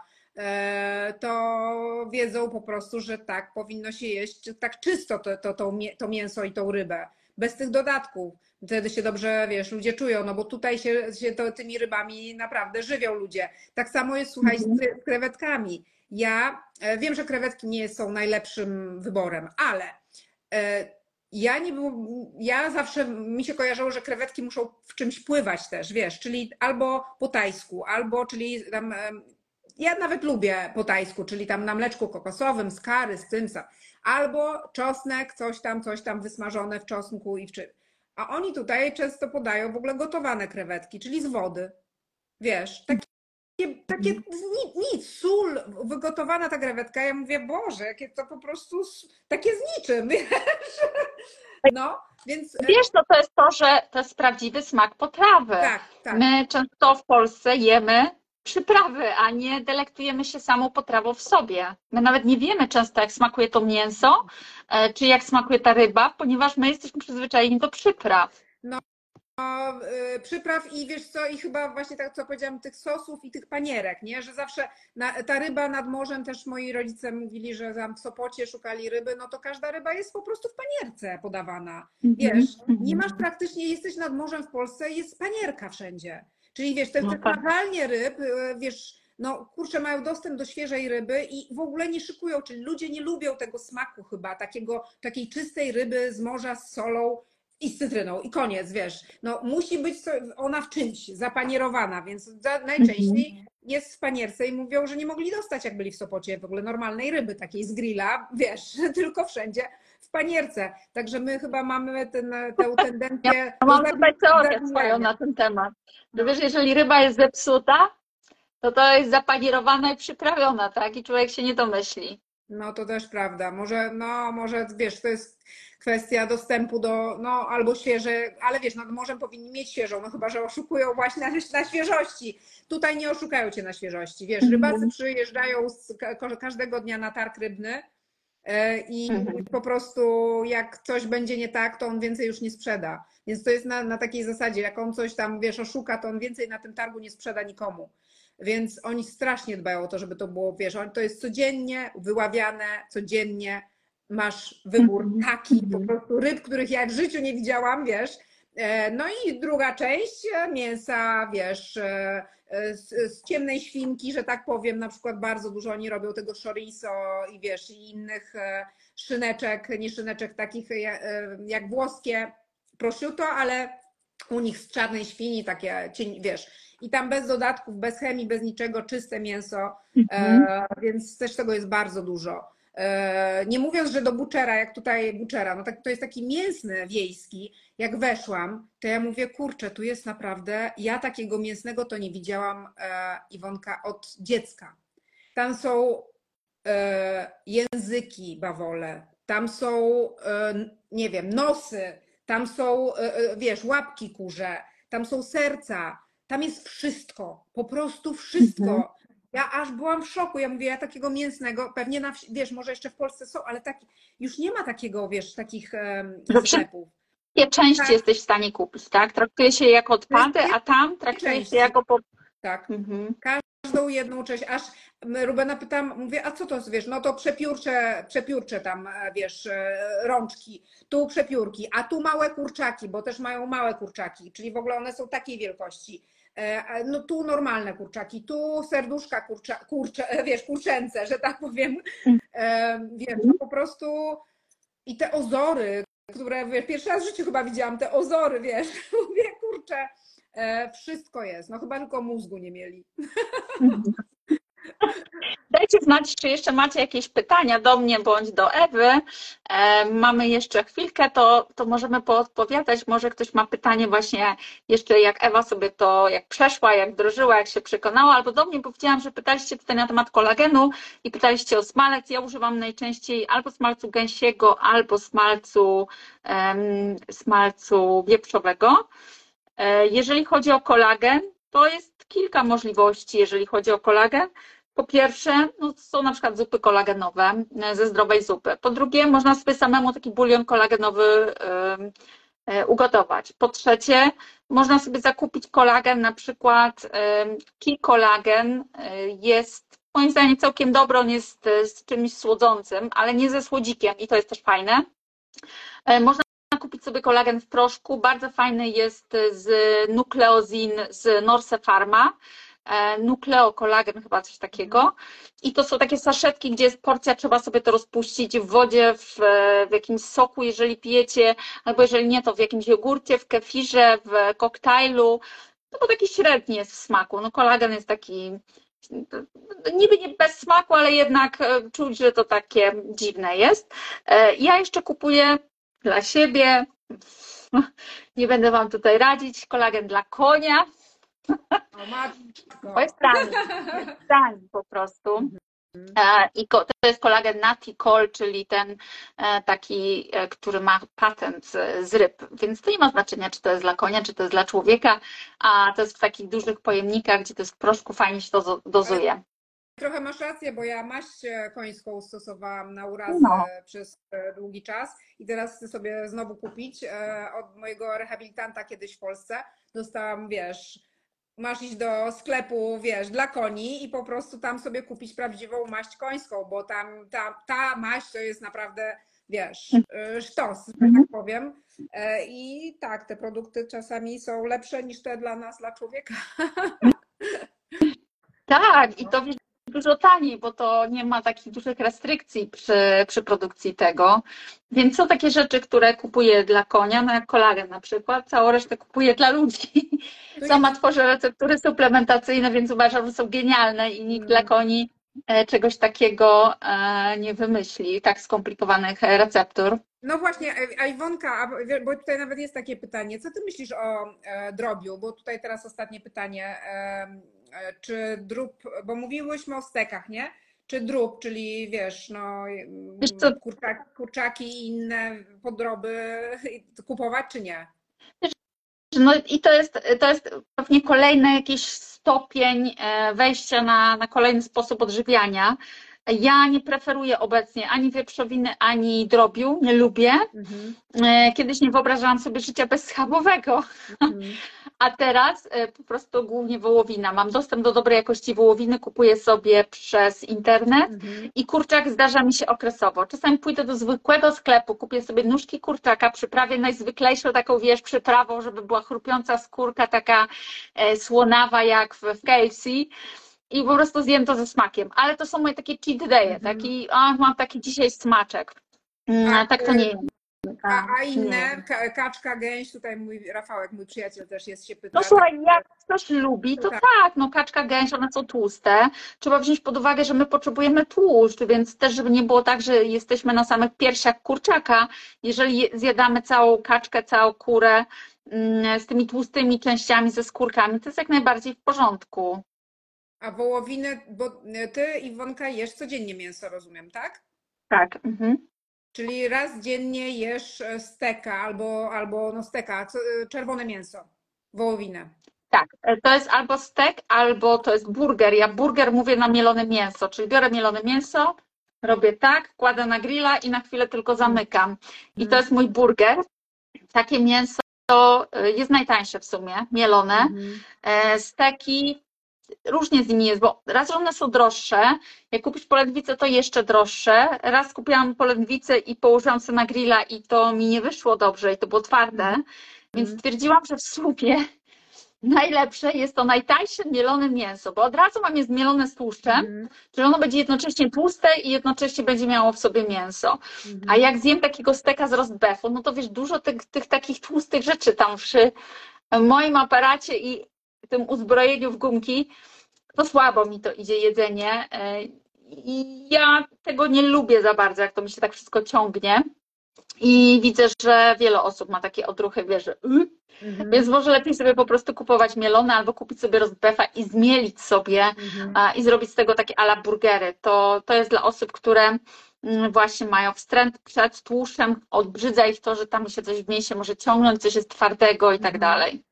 to wiedzą po prostu, że tak powinno się jeść tak czysto to, to, to, to mięso i tą rybę, bez tych dodatków. Wtedy się dobrze, wiesz, ludzie czują, no bo tutaj się, się to, tymi rybami naprawdę żywią ludzie. Tak samo jest, słuchaj, z z krewetkami. Ja e, wiem, że krewetki nie są najlepszym wyborem, ale e, ja nie był, ja zawsze mi się kojarzyło, że krewetki muszą w czymś pływać też, wiesz, czyli albo po tajsku, albo czyli tam, ja nawet lubię po tajsku, czyli tam na mleczku kokosowym, z kary, z tym albo czosnek, coś tam, coś tam wysmażone w czosnku i w czym. A oni tutaj często podają w ogóle gotowane krewetki, czyli z wody. Wiesz, takie, takie z nic, sól, wygotowana ta krewetka. Ja mówię, Boże, jakie to po prostu takie z niczym, wiesz. No, więc e, Wiesz, no to jest to, że to jest prawdziwy smak potrawy. tak, tak. My często w Polsce jemy przyprawy, a nie delektujemy się samą potrawą w sobie. My nawet nie wiemy często, jak smakuje to mięso, e, czy jak smakuje ta ryba, ponieważ my jesteśmy przyzwyczajeni do przypraw. No, y, przypraw i wiesz co, i chyba właśnie tak, co powiedziałam, tych sosów i tych panierek, nie? Że zawsze na, ta ryba nad morzem, też moi rodzice mówili, że tam w Sopocie szukali ryby, no to każda ryba jest po prostu w panierce podawana. Wiesz, nie masz praktycznie, jesteś nad morzem w Polsce, jest panierka wszędzie. Czyli wiesz, te, No te tak. nachalnie ryb, y, wiesz, no kurczę, mają dostęp do świeżej ryby i w ogóle nie szykują, czyli ludzie nie lubią tego smaku chyba, takiego, takiej czystej ryby z morza z solą i z cytryną i koniec, wiesz. No musi być ona w czymś zapanierowana, więc najczęściej jest w panierce i mówią, że nie mogli dostać, jak byli w Sopocie, w ogóle normalnej ryby, takiej z grilla, wiesz, tylko wszędzie w panierce. Także my chyba mamy ten, tę tendencję. Ja mam tutaj teorię swoją na ten temat. No. wiesz, jeżeli ryba jest zepsuta, to to jest zapanierowana i przyprawiona, tak? I człowiek się nie domyśli. No to też prawda. Może, no, może wiesz, to jest kwestia dostępu do, no, albo świeże, ale wiesz, nad morzem powinni mieć świeżą, no chyba, że oszukują właśnie na, na świeżości. Tutaj nie oszukają cię na świeżości. Wiesz, rybacy Mhm. przyjeżdżają z, ka- każdego dnia na targ rybny i Mhm. po prostu jak coś będzie nie tak, to on więcej już nie sprzeda. Więc to jest na, na takiej zasadzie, jak on coś tam, wiesz, oszuka, to on więcej na tym targu nie sprzeda nikomu. Więc oni strasznie dbają o to, żeby to było, wiesz, to jest codziennie wyławiane, codziennie masz wybór Mhm. taki po Mhm. prostu ryb, których ja w życiu nie widziałam, wiesz. E, No i druga część e, mięsa, wiesz, e, e, z, z ciemnej świnki, że tak powiem, na przykład bardzo dużo oni robią tego chorizo i wiesz, i innych e, szyneczek, nie szyneczek takich e, jak włoskie prosciutto, ale u nich z czarnej świni takie, wiesz, i tam bez dodatków, bez chemii, bez niczego, czyste mięso, mhm. e, więc też tego jest bardzo dużo. E, nie mówiąc, że do buczera, jak tutaj buczera, no tak, to jest taki mięsny wiejski. Jak weszłam, to ja mówię, kurczę, tu jest naprawdę, ja takiego mięsnego to nie widziałam, e, Iwonka, od dziecka. Tam są e, języki bawole, tam są, nie wiem, nosy, tam są, wiesz, łapki kurze, tam są serca, tam jest wszystko, po prostu wszystko. Mhm. Ja aż byłam w szoku. Ja mówię, ja takiego mięsnego, pewnie na wsi, wiesz, może jeszcze w Polsce są, ale taki, już nie ma takiego, wiesz, takich um, sklepów. Części tak. jesteś w stanie kupić, tak? Traktuje się jako odpady, a tam traktuje się jako po... Tak. Mhm. Każdą jedną część, aż Rubena pytam, mówię, a co to jest, wiesz, no to przepiórcze, przepiórcze tam, e, wiesz, e, rączki, tu przepiórki, a tu małe kurczaki, bo też mają małe kurczaki, czyli w ogóle one są takiej wielkości. E, no tu normalne kurczaki, tu serduszka kurcza, kurcze, e, wiesz, kurczęce, że tak powiem. E, wiesz, no po prostu i te ozory, które wiesz, pierwszy raz w życiu chyba widziałam te ozory, wiesz, mówię, kurczę, wszystko jest, no chyba tylko mózgu nie mieli. Dajcie znać, czy jeszcze macie jakieś pytania do mnie bądź do Ewy. E, mamy jeszcze chwilkę, to, to możemy poodpowiadać. Może ktoś ma pytanie właśnie jeszcze jak Ewa sobie to, jak przeszła, jak drożyła, jak się przekonała, albo do mnie, bo widziałam, że pytaliście tutaj na temat kolagenu i pytaliście o smalec. Ja używam najczęściej albo smalcu gęsiego, albo smalcu, smalcu wieprzowego. E, jeżeli chodzi o kolagen, to jest kilka możliwości, jeżeli chodzi o kolagen. Po pierwsze, no są na przykład zupy kolagenowe e, ze zdrowej zupy. Po drugie, można sobie samemu taki bulion kolagenowy e, ugotować. Po trzecie, można sobie zakupić kolagen, na przykład Key Kolagen e, jest moim zdaniem całkiem dobry, on jest z czymś słodzącym, ale nie ze słodzikiem i to jest też fajne. Można sobie kolagen w proszku, bardzo fajny jest z nukleozin z Norse Pharma. E, nukleokolagen, chyba coś takiego. I to są takie saszetki, gdzie jest porcja, trzeba sobie to rozpuścić w wodzie, w, w jakimś soku, jeżeli pijecie, albo jeżeli nie, to w jakimś jogurcie, w kefirze, w koktajlu. No bo taki średni jest w smaku. No kolagen jest taki niby nie bez smaku, ale jednak e, czuć, że to takie dziwne jest. E, ja jeszcze kupuję dla siebie, nie będę Wam tutaj radzić, kolagen dla konia, to jest tani, jest tani po prostu. Mhm. E, I to jest kolagen Naticol, czyli ten e, taki, e, który ma patent z ryb, więc to nie ma znaczenia, czy to jest dla konia, czy to jest dla człowieka, a to jest w takich dużych pojemnikach, gdzie to jest w proszku, fajnie się to dozuje. Trochę masz rację, bo ja maść końską stosowałam na urazę no. przez długi czas i teraz chcę sobie znowu kupić. Od mojego rehabilitanta kiedyś w Polsce dostałam, wiesz, masz iść do sklepu, wiesz, dla koni i po prostu tam sobie kupić prawdziwą maść końską, bo tam ta, ta maść to jest naprawdę, wiesz, sztos, że tak mhm. powiem. E, I tak, te produkty czasami są lepsze niż te dla nas, dla człowieka. Tak, i to dużo taniej, bo to nie ma takich dużych restrykcji przy, przy produkcji tego. Więc są takie rzeczy, które kupuję dla konia, no jak kolagen na przykład, całą resztę kupuję dla ludzi. Sama tworzę receptury suplementacyjne, więc uważam, że są genialne i nikt dla mm. koni e, czegoś takiego e, nie wymyśli, tak skomplikowanych receptur. No właśnie, a Iwonka, bo tutaj nawet jest takie pytanie, co ty myślisz o e, drobiu? Bo tutaj teraz ostatnie pytanie E, czy drób, bo mówiłyśmy o stekach, nie? Czy drób, czyli wiesz, no wiesz kurczaki, kurczaki i inne podroby kupować, czy nie? No i to jest, to jest pewnie kolejny jakiś stopień e, wejścia na, na kolejny sposób odżywiania. Ja nie preferuję obecnie ani wieprzowiny, ani drobiu, nie lubię. Mhm. E, kiedyś nie wyobrażałam sobie życia bez schabowego, mhm. a teraz e, po prostu głównie wołowina. Mam dostęp do dobrej jakości wołowiny, kupuję sobie przez internet mhm. i kurczak zdarza mi się okresowo. Czasami pójdę do zwykłego sklepu, kupię sobie nóżki kurczaka, przyprawię najzwyklejszą taką, wiesz, przyprawą, żeby była chrupiąca skórka, taka e, słonawa jak w, w KFC i po prostu zjem to ze smakiem. Ale to są moje takie cheat day'e, -hmm. taki, o, mam taki dzisiaj smaczek. Mm, A, tak to nie A, a nie. inne, ka- kaczka, gęś, tutaj mój Rafałek, mój przyjaciel też jest, się pyta. No słuchaj, jak ktoś lubi, to Tak. tak, no kaczka, gęś, one są tłuste. Trzeba wziąć pod uwagę, że my potrzebujemy tłuszcz, więc też, żeby nie było tak, że jesteśmy na samych piersiach kurczaka. Jeżeli je- zjadamy całą kaczkę, całą kurę mm, z tymi tłustymi częściami, ze skórkami, to jest jak najbardziej w porządku. A wołowiny, bo ty, Iwonka, jesz codziennie mięso, rozumiem, tak? Tak. Mhm. Czyli raz dziennie jesz e, steka albo, albo no steka, e, czerwone mięso, wołowinę. Tak, e, to jest albo stek, albo to jest burger. Ja burger mówię na mielone mięso, czyli biorę mielone mięso, robię tak, kładę na grilla i na chwilę tylko zamykam. I to jest mój burger. Takie mięso e, jest najtańsze w sumie, mielone. Mhm. E, Steki, różnie z nimi jest, bo raz one są droższe, jak kupisz polędwicę, to jeszcze droższe. Raz kupiłam polędwicę i położyłam sobie na grilla i to mi nie wyszło dobrze i to było twarde, więc Mhm. stwierdziłam, że w sumie najlepsze jest to najtańsze mielone mięso, bo od razu mam je zmielone z tłuszczem, Mhm. czyli ono będzie jednocześnie tłuste i jednocześnie będzie miało w sobie mięso. Mhm. A jak zjem takiego steka z roast beefu, no to wiesz, dużo tych, tych takich tłustych rzeczy tam przy moim aparacie i tym uzbrojeniu w gumki, to słabo mi to idzie jedzenie. e, I ja tego nie lubię za bardzo, jak to mi się tak wszystko ciągnie. I widzę, że wiele osób ma takie odruchy, wiesz, że "Y?" Mhm. więc może lepiej sobie po prostu kupować mielone albo kupić sobie roast beefa i zmielić sobie Mhm. a, i zrobić z tego takie ala burgery. To, to jest dla osób, które mm, właśnie mają wstręt przed tłuszczem, odbrzydza ich to, że tam się coś w mięsie może ciągnąć, coś jest twardego i tak Mhm. dalej.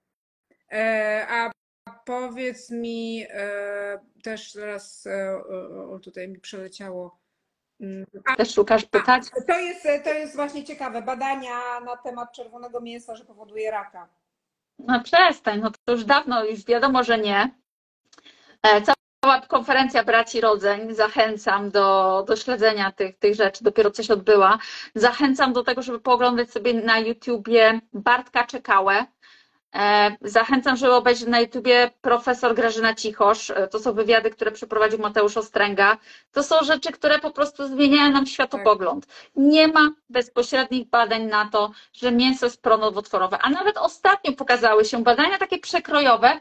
E, A powiedz mi e, też teraz, e, o, o, tutaj mi przeleciało. Mm, A, Też szukasz pytać? to jest, to jest właśnie ciekawe, badania na temat czerwonego mięsa, że powoduje raka. No przestań, no to już dawno, już wiadomo, że nie. E, Cała konferencja braci rodzeń, zachęcam do, do śledzenia tych, tych rzeczy, dopiero coś odbyła. Zachęcam do tego, żeby pooglądać sobie na YouTubie Bartka Czekałę. E, Zachęcam, żeby obejrzeć na YouTubie profesor Grażyna Cichosz. E, To są wywiady, które przeprowadził Mateusz Ostręga. To są rzeczy, które po prostu zmieniają nam światopogląd. Nie ma bezpośrednich badań na to, że mięso jest pronowotworowe, a nawet ostatnio pokazały się badania takie przekrojowe,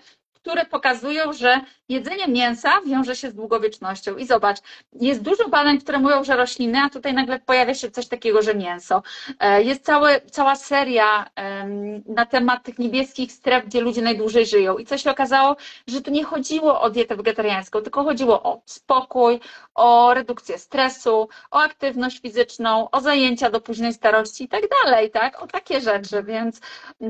które pokazują, że jedzenie mięsa wiąże się z długowiecznością. I zobacz, jest dużo badań, które mówią, że rośliny, a tutaj nagle pojawia się coś takiego, że mięso. E, Jest całe, cała seria na temat tych niebieskich stref, gdzie ludzie najdłużej żyją. I co się okazało, że tu nie chodziło o dietę wegetariańską, tylko chodziło o spokój, o redukcję stresu, o aktywność fizyczną, o zajęcia do późnej starości i tak dalej, tak? O takie rzeczy, więc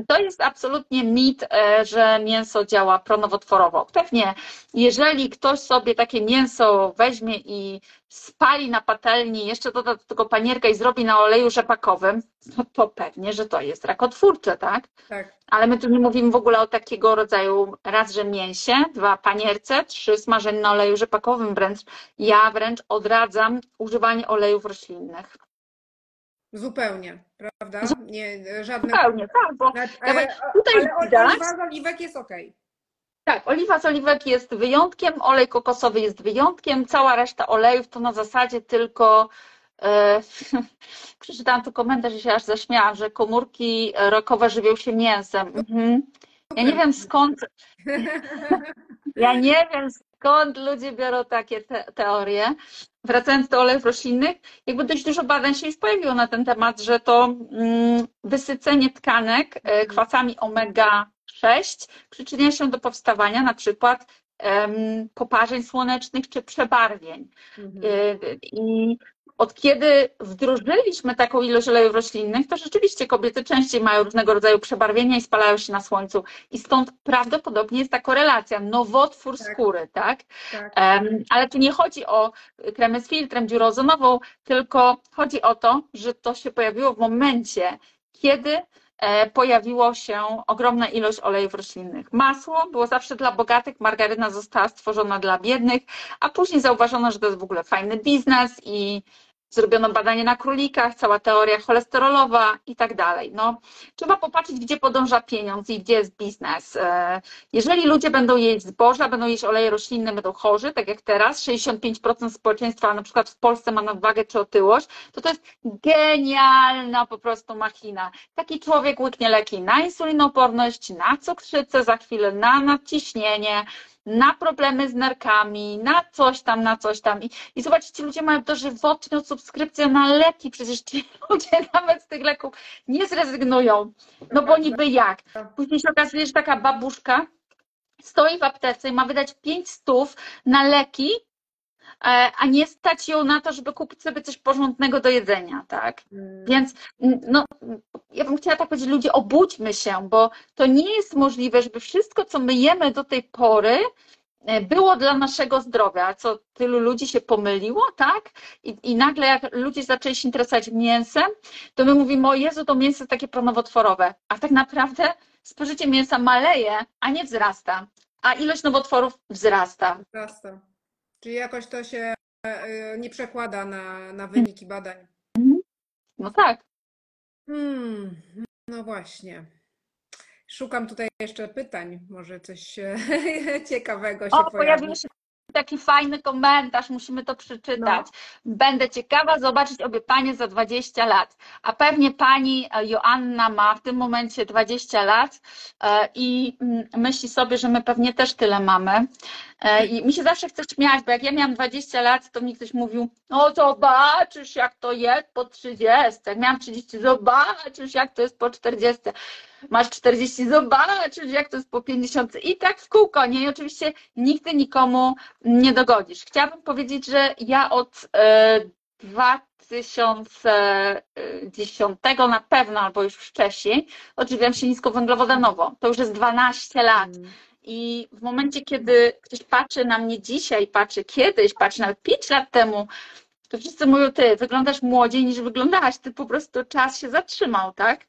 to jest absolutnie mit, e, że mięso działa pronowotworowo. Pewnie, jeżeli ktoś sobie takie mięso weźmie i spali na patelni, jeszcze doda do tego panierkę i zrobi na oleju rzepakowym, no to pewnie, że to jest rakotwórcze, tak? Tak. Ale my tu nie mówimy w ogóle o takiego rodzaju raz, że mięsie, dwa panierce, trzy smażenie na oleju rzepakowym wręcz. Ja wręcz odradzam używanie olejów roślinnych. Zupełnie, prawda? Nie, żadne. Zupełnie, tak, bo Ale, Ja mówię, ale, tutaj ale oliwa z oliwek jest okej. Tak, oliwa z oliwek jest wyjątkiem, olej kokosowy jest wyjątkiem, cała reszta olejów to na zasadzie tylko. E, przeczytałam tu komentarz i się aż zaśmiałam, że komórki rokowe żywią się mięsem. Mhm. Ja nie wiem skąd, ja nie wiem skąd ludzie biorą takie te, teorie. Wracając do olejów roślinnych, jakby dość dużo badań się już pojawiło na ten temat, że to mm, wysycenie tkanek e, kwasami omega-6 przyczynia się do powstawania na przykład poparzeń słonecznych czy przebarwień. Mhm. Y, I od kiedy wdrożyliśmy taką ilość olejów roślinnych, to rzeczywiście kobiety częściej mają różnego rodzaju przebarwienia i spalają się na słońcu. I stąd prawdopodobnie jest ta korelacja, nowotwór Tak. skóry, tak? Tak. Em, Ale tu nie chodzi o kremy z filtrem, dziurę ozonową, tylko chodzi o to, że to się pojawiło w momencie, kiedy pojawiło się ogromna ilość olejów roślinnych. Masło było zawsze dla bogatych, margaryna została stworzona dla biednych, a później zauważono, że to jest w ogóle fajny biznes i zrobiono badanie na królikach, cała teoria cholesterolowa i tak dalej. No, trzeba popatrzeć, gdzie podąża pieniądz i gdzie jest biznes. E, jeżeli ludzie będą jeść zboża, będą jeść oleje roślinne, będą chorzy, tak jak teraz, 65% społeczeństwa na przykład w Polsce ma nadwagę czy otyłość, to to jest genialna po prostu machina. Taki człowiek łyknie leki na insulinoporność, na cukrzycę za chwilę, na nadciśnienie, na problemy z nerkami, na coś tam, na coś tam. I, i zobaczcie, ludzie mają dożywotnią subskrypcję na leki, przecież ci ludzie nawet z tych leków nie zrezygnują. No bo niby jak? Później się okazuje, że taka babuszka stoi w aptece i ma wydać 5 stów na leki, a nie stać ją na to, żeby kupić sobie coś porządnego do jedzenia, tak? Mm. Więc no, ja bym chciała tak powiedzieć, ludzie, obudźmy się, bo to nie jest możliwe, żeby wszystko, co my jemy do tej pory, e, było dla naszego zdrowia, co tylu ludzi się pomyliło, tak? I, I nagle jak ludzie zaczęli się interesować mięsem, to my mówimy, o Jezu, to mięso jest takie pronowotworowe, a tak naprawdę spożycie mięsa maleje, a nie wzrasta, a ilość nowotworów wzrasta. Wzrasta. Czyli jakoś to się e, nie przekłada na, na wyniki badań. No tak. Hmm, no właśnie. Szukam tutaj jeszcze pytań. Może coś e, ciekawego się O, pojawi. pojawił się taki fajny komentarz, musimy to przeczytać. Będę ciekawa zobaczyć obie panie za 20 lat. A pewnie pani e, Joanna ma w tym momencie 20 lat i mm, myśli sobie, że my pewnie też tyle mamy. E, I mi się zawsze chce śmiać, bo jak ja miałam 20 lat, to mi ktoś mówił, no zobaczysz jak to jest po 30. Jak miałam 30, zobaczysz jak to jest po 40. Masz 40, zobaczysz jak to jest po 50. I tak w kółko, nie? I oczywiście nigdy nikomu nie dogodzisz. Chciałabym powiedzieć, że ja od e, 2010 na pewno, albo już wcześniej, odżywiam się niskowęglowodanowo. To już jest 12 lat. I w momencie, kiedy ktoś patrzy na mnie dzisiaj, patrzy kiedyś, patrzy nawet 5 lat temu, to wszyscy mówią, ty wyglądasz młodziej niż wyglądałaś, ty po prostu czas się zatrzymał, tak?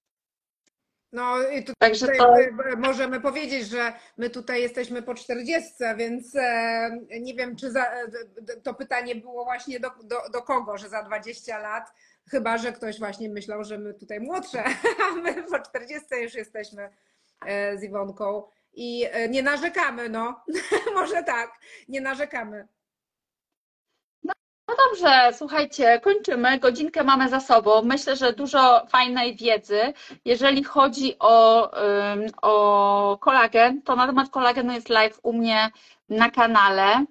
No i tu- Także tutaj to- możemy powiedzieć, że my tutaj jesteśmy po 40, więc e, nie wiem, czy za, e, to pytanie było właśnie do, do, do kogo, że za 20 lat, chyba że ktoś właśnie myślał, że my tutaj młodsze, a my po 40 już jesteśmy e, z Iwonką i e, nie narzekamy, no. Może tak, nie narzekamy. No dobrze, słuchajcie, kończymy. Godzinkę mamy za sobą. Myślę, że dużo fajnej wiedzy. Jeżeli chodzi o, o kolagen, to na temat kolagenu jest live u mnie na kanale.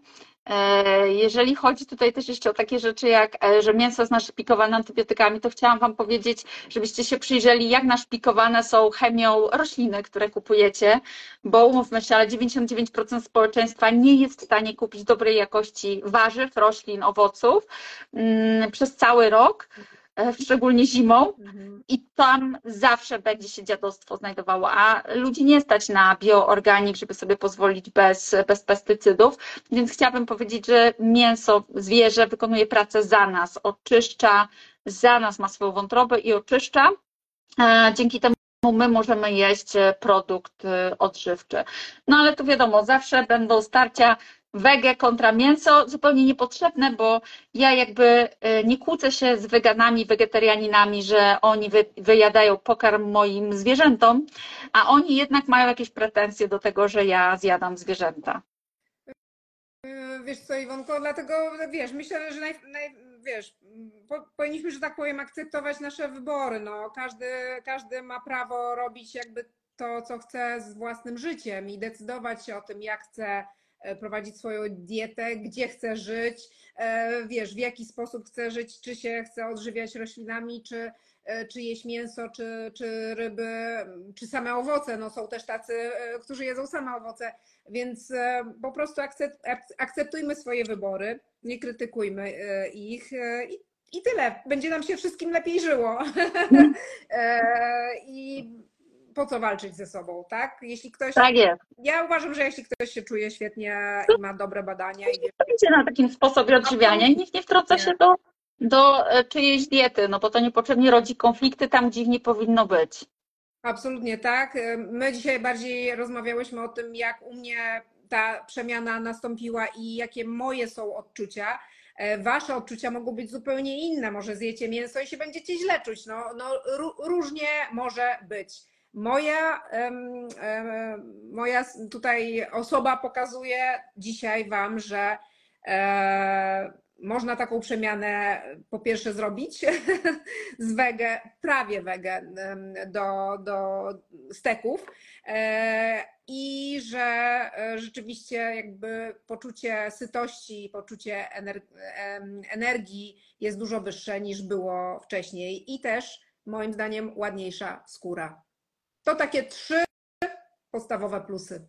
E, Jeżeli chodzi tutaj też jeszcze o takie rzeczy, jak e, że mięso jest naszpikowane antybiotykami, to chciałam Wam powiedzieć, żebyście się przyjrzeli, jak naszpikowane są chemią rośliny, które kupujecie, bo umówmy się, ale 99% społeczeństwa nie jest w stanie kupić dobrej jakości warzyw, roślin, owoców mm, przez cały rok, szczególnie zimą. I tam zawsze będzie się dziadostwo znajdowało, a ludzi nie stać na bioorganik, żeby sobie pozwolić bez, bez pestycydów. Więc chciałabym powiedzieć, że mięso, zwierzę wykonuje pracę za nas, oczyszcza, za nas ma swoją wątrobę i oczyszcza. E, Dzięki temu my możemy jeść e, produkt e, odżywczy. No ale tu wiadomo, zawsze będą starcia wege kontra mięso, zupełnie niepotrzebne, bo ja jakby y, nie kłócę się z weganami, wegetarianinami, że oni wy, wyjadają pokarm moim zwierzętom, a oni jednak mają jakieś pretensje do tego, że ja zjadam zwierzęta. Yy, Wiesz co, Iwonko, dlatego wiesz, myślę, że naj, naj, wiesz, po, powinniśmy, że tak powiem, akceptować nasze wybory. No, każdy, każdy ma prawo robić jakby to, co chce z własnym życiem i decydować się o tym, jak chce prowadzić swoją dietę, gdzie chce żyć, e, wiesz, w jaki sposób chce żyć, czy się chce odżywiać roślinami, czy, e, czy jeść mięso, czy, czy ryby, czy same owoce. No, są też tacy, e, którzy jedzą same owoce. Więc e, po prostu akcept, ak- akceptujmy swoje wybory, nie krytykujmy e, ich e, i, i tyle. Będzie nam się wszystkim lepiej żyło. E, I po co walczyć ze sobą, tak? Jeśli ktoś. Tak jest. Ja uważam, że jeśli ktoś się czuje świetnie i ma dobre badania i Będzie na takim sposobie odżywiania i nikt nie wtrąca się do, do e, czyjejś diety, no bo to niepotrzebnie rodzi konflikty tam, gdzie ich nie powinno być. Absolutnie tak. My dzisiaj bardziej rozmawiałyśmy o tym, jak u mnie ta przemiana nastąpiła i jakie moje są odczucia. e, wasze odczucia mogą być zupełnie inne. Może zjecie mięso i się będziecie źle czuć. No, no ró- różnie może być. Moja, moja tutaj osoba pokazuje dzisiaj Wam, że e, można taką przemianę po pierwsze zrobić z wege, prawie wege do, do steków e, i że e, rzeczywiście jakby poczucie sytości, poczucie energii jest dużo wyższe niż było wcześniej i też moim zdaniem ładniejsza skóra. To takie trzy podstawowe plusy.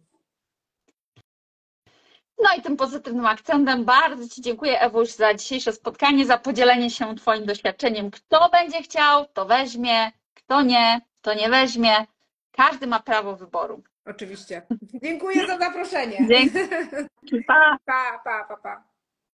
No i tym pozytywnym akcentem bardzo Ci dziękuję, Ewuś, za dzisiejsze spotkanie, za podzielenie się Twoim doświadczeniem. Kto będzie chciał, to weźmie, kto nie, to nie weźmie. Każdy ma prawo wyboru. Oczywiście. Dziękuję za zaproszenie. Dzięki. Pa. Pa, pa, pa, pa.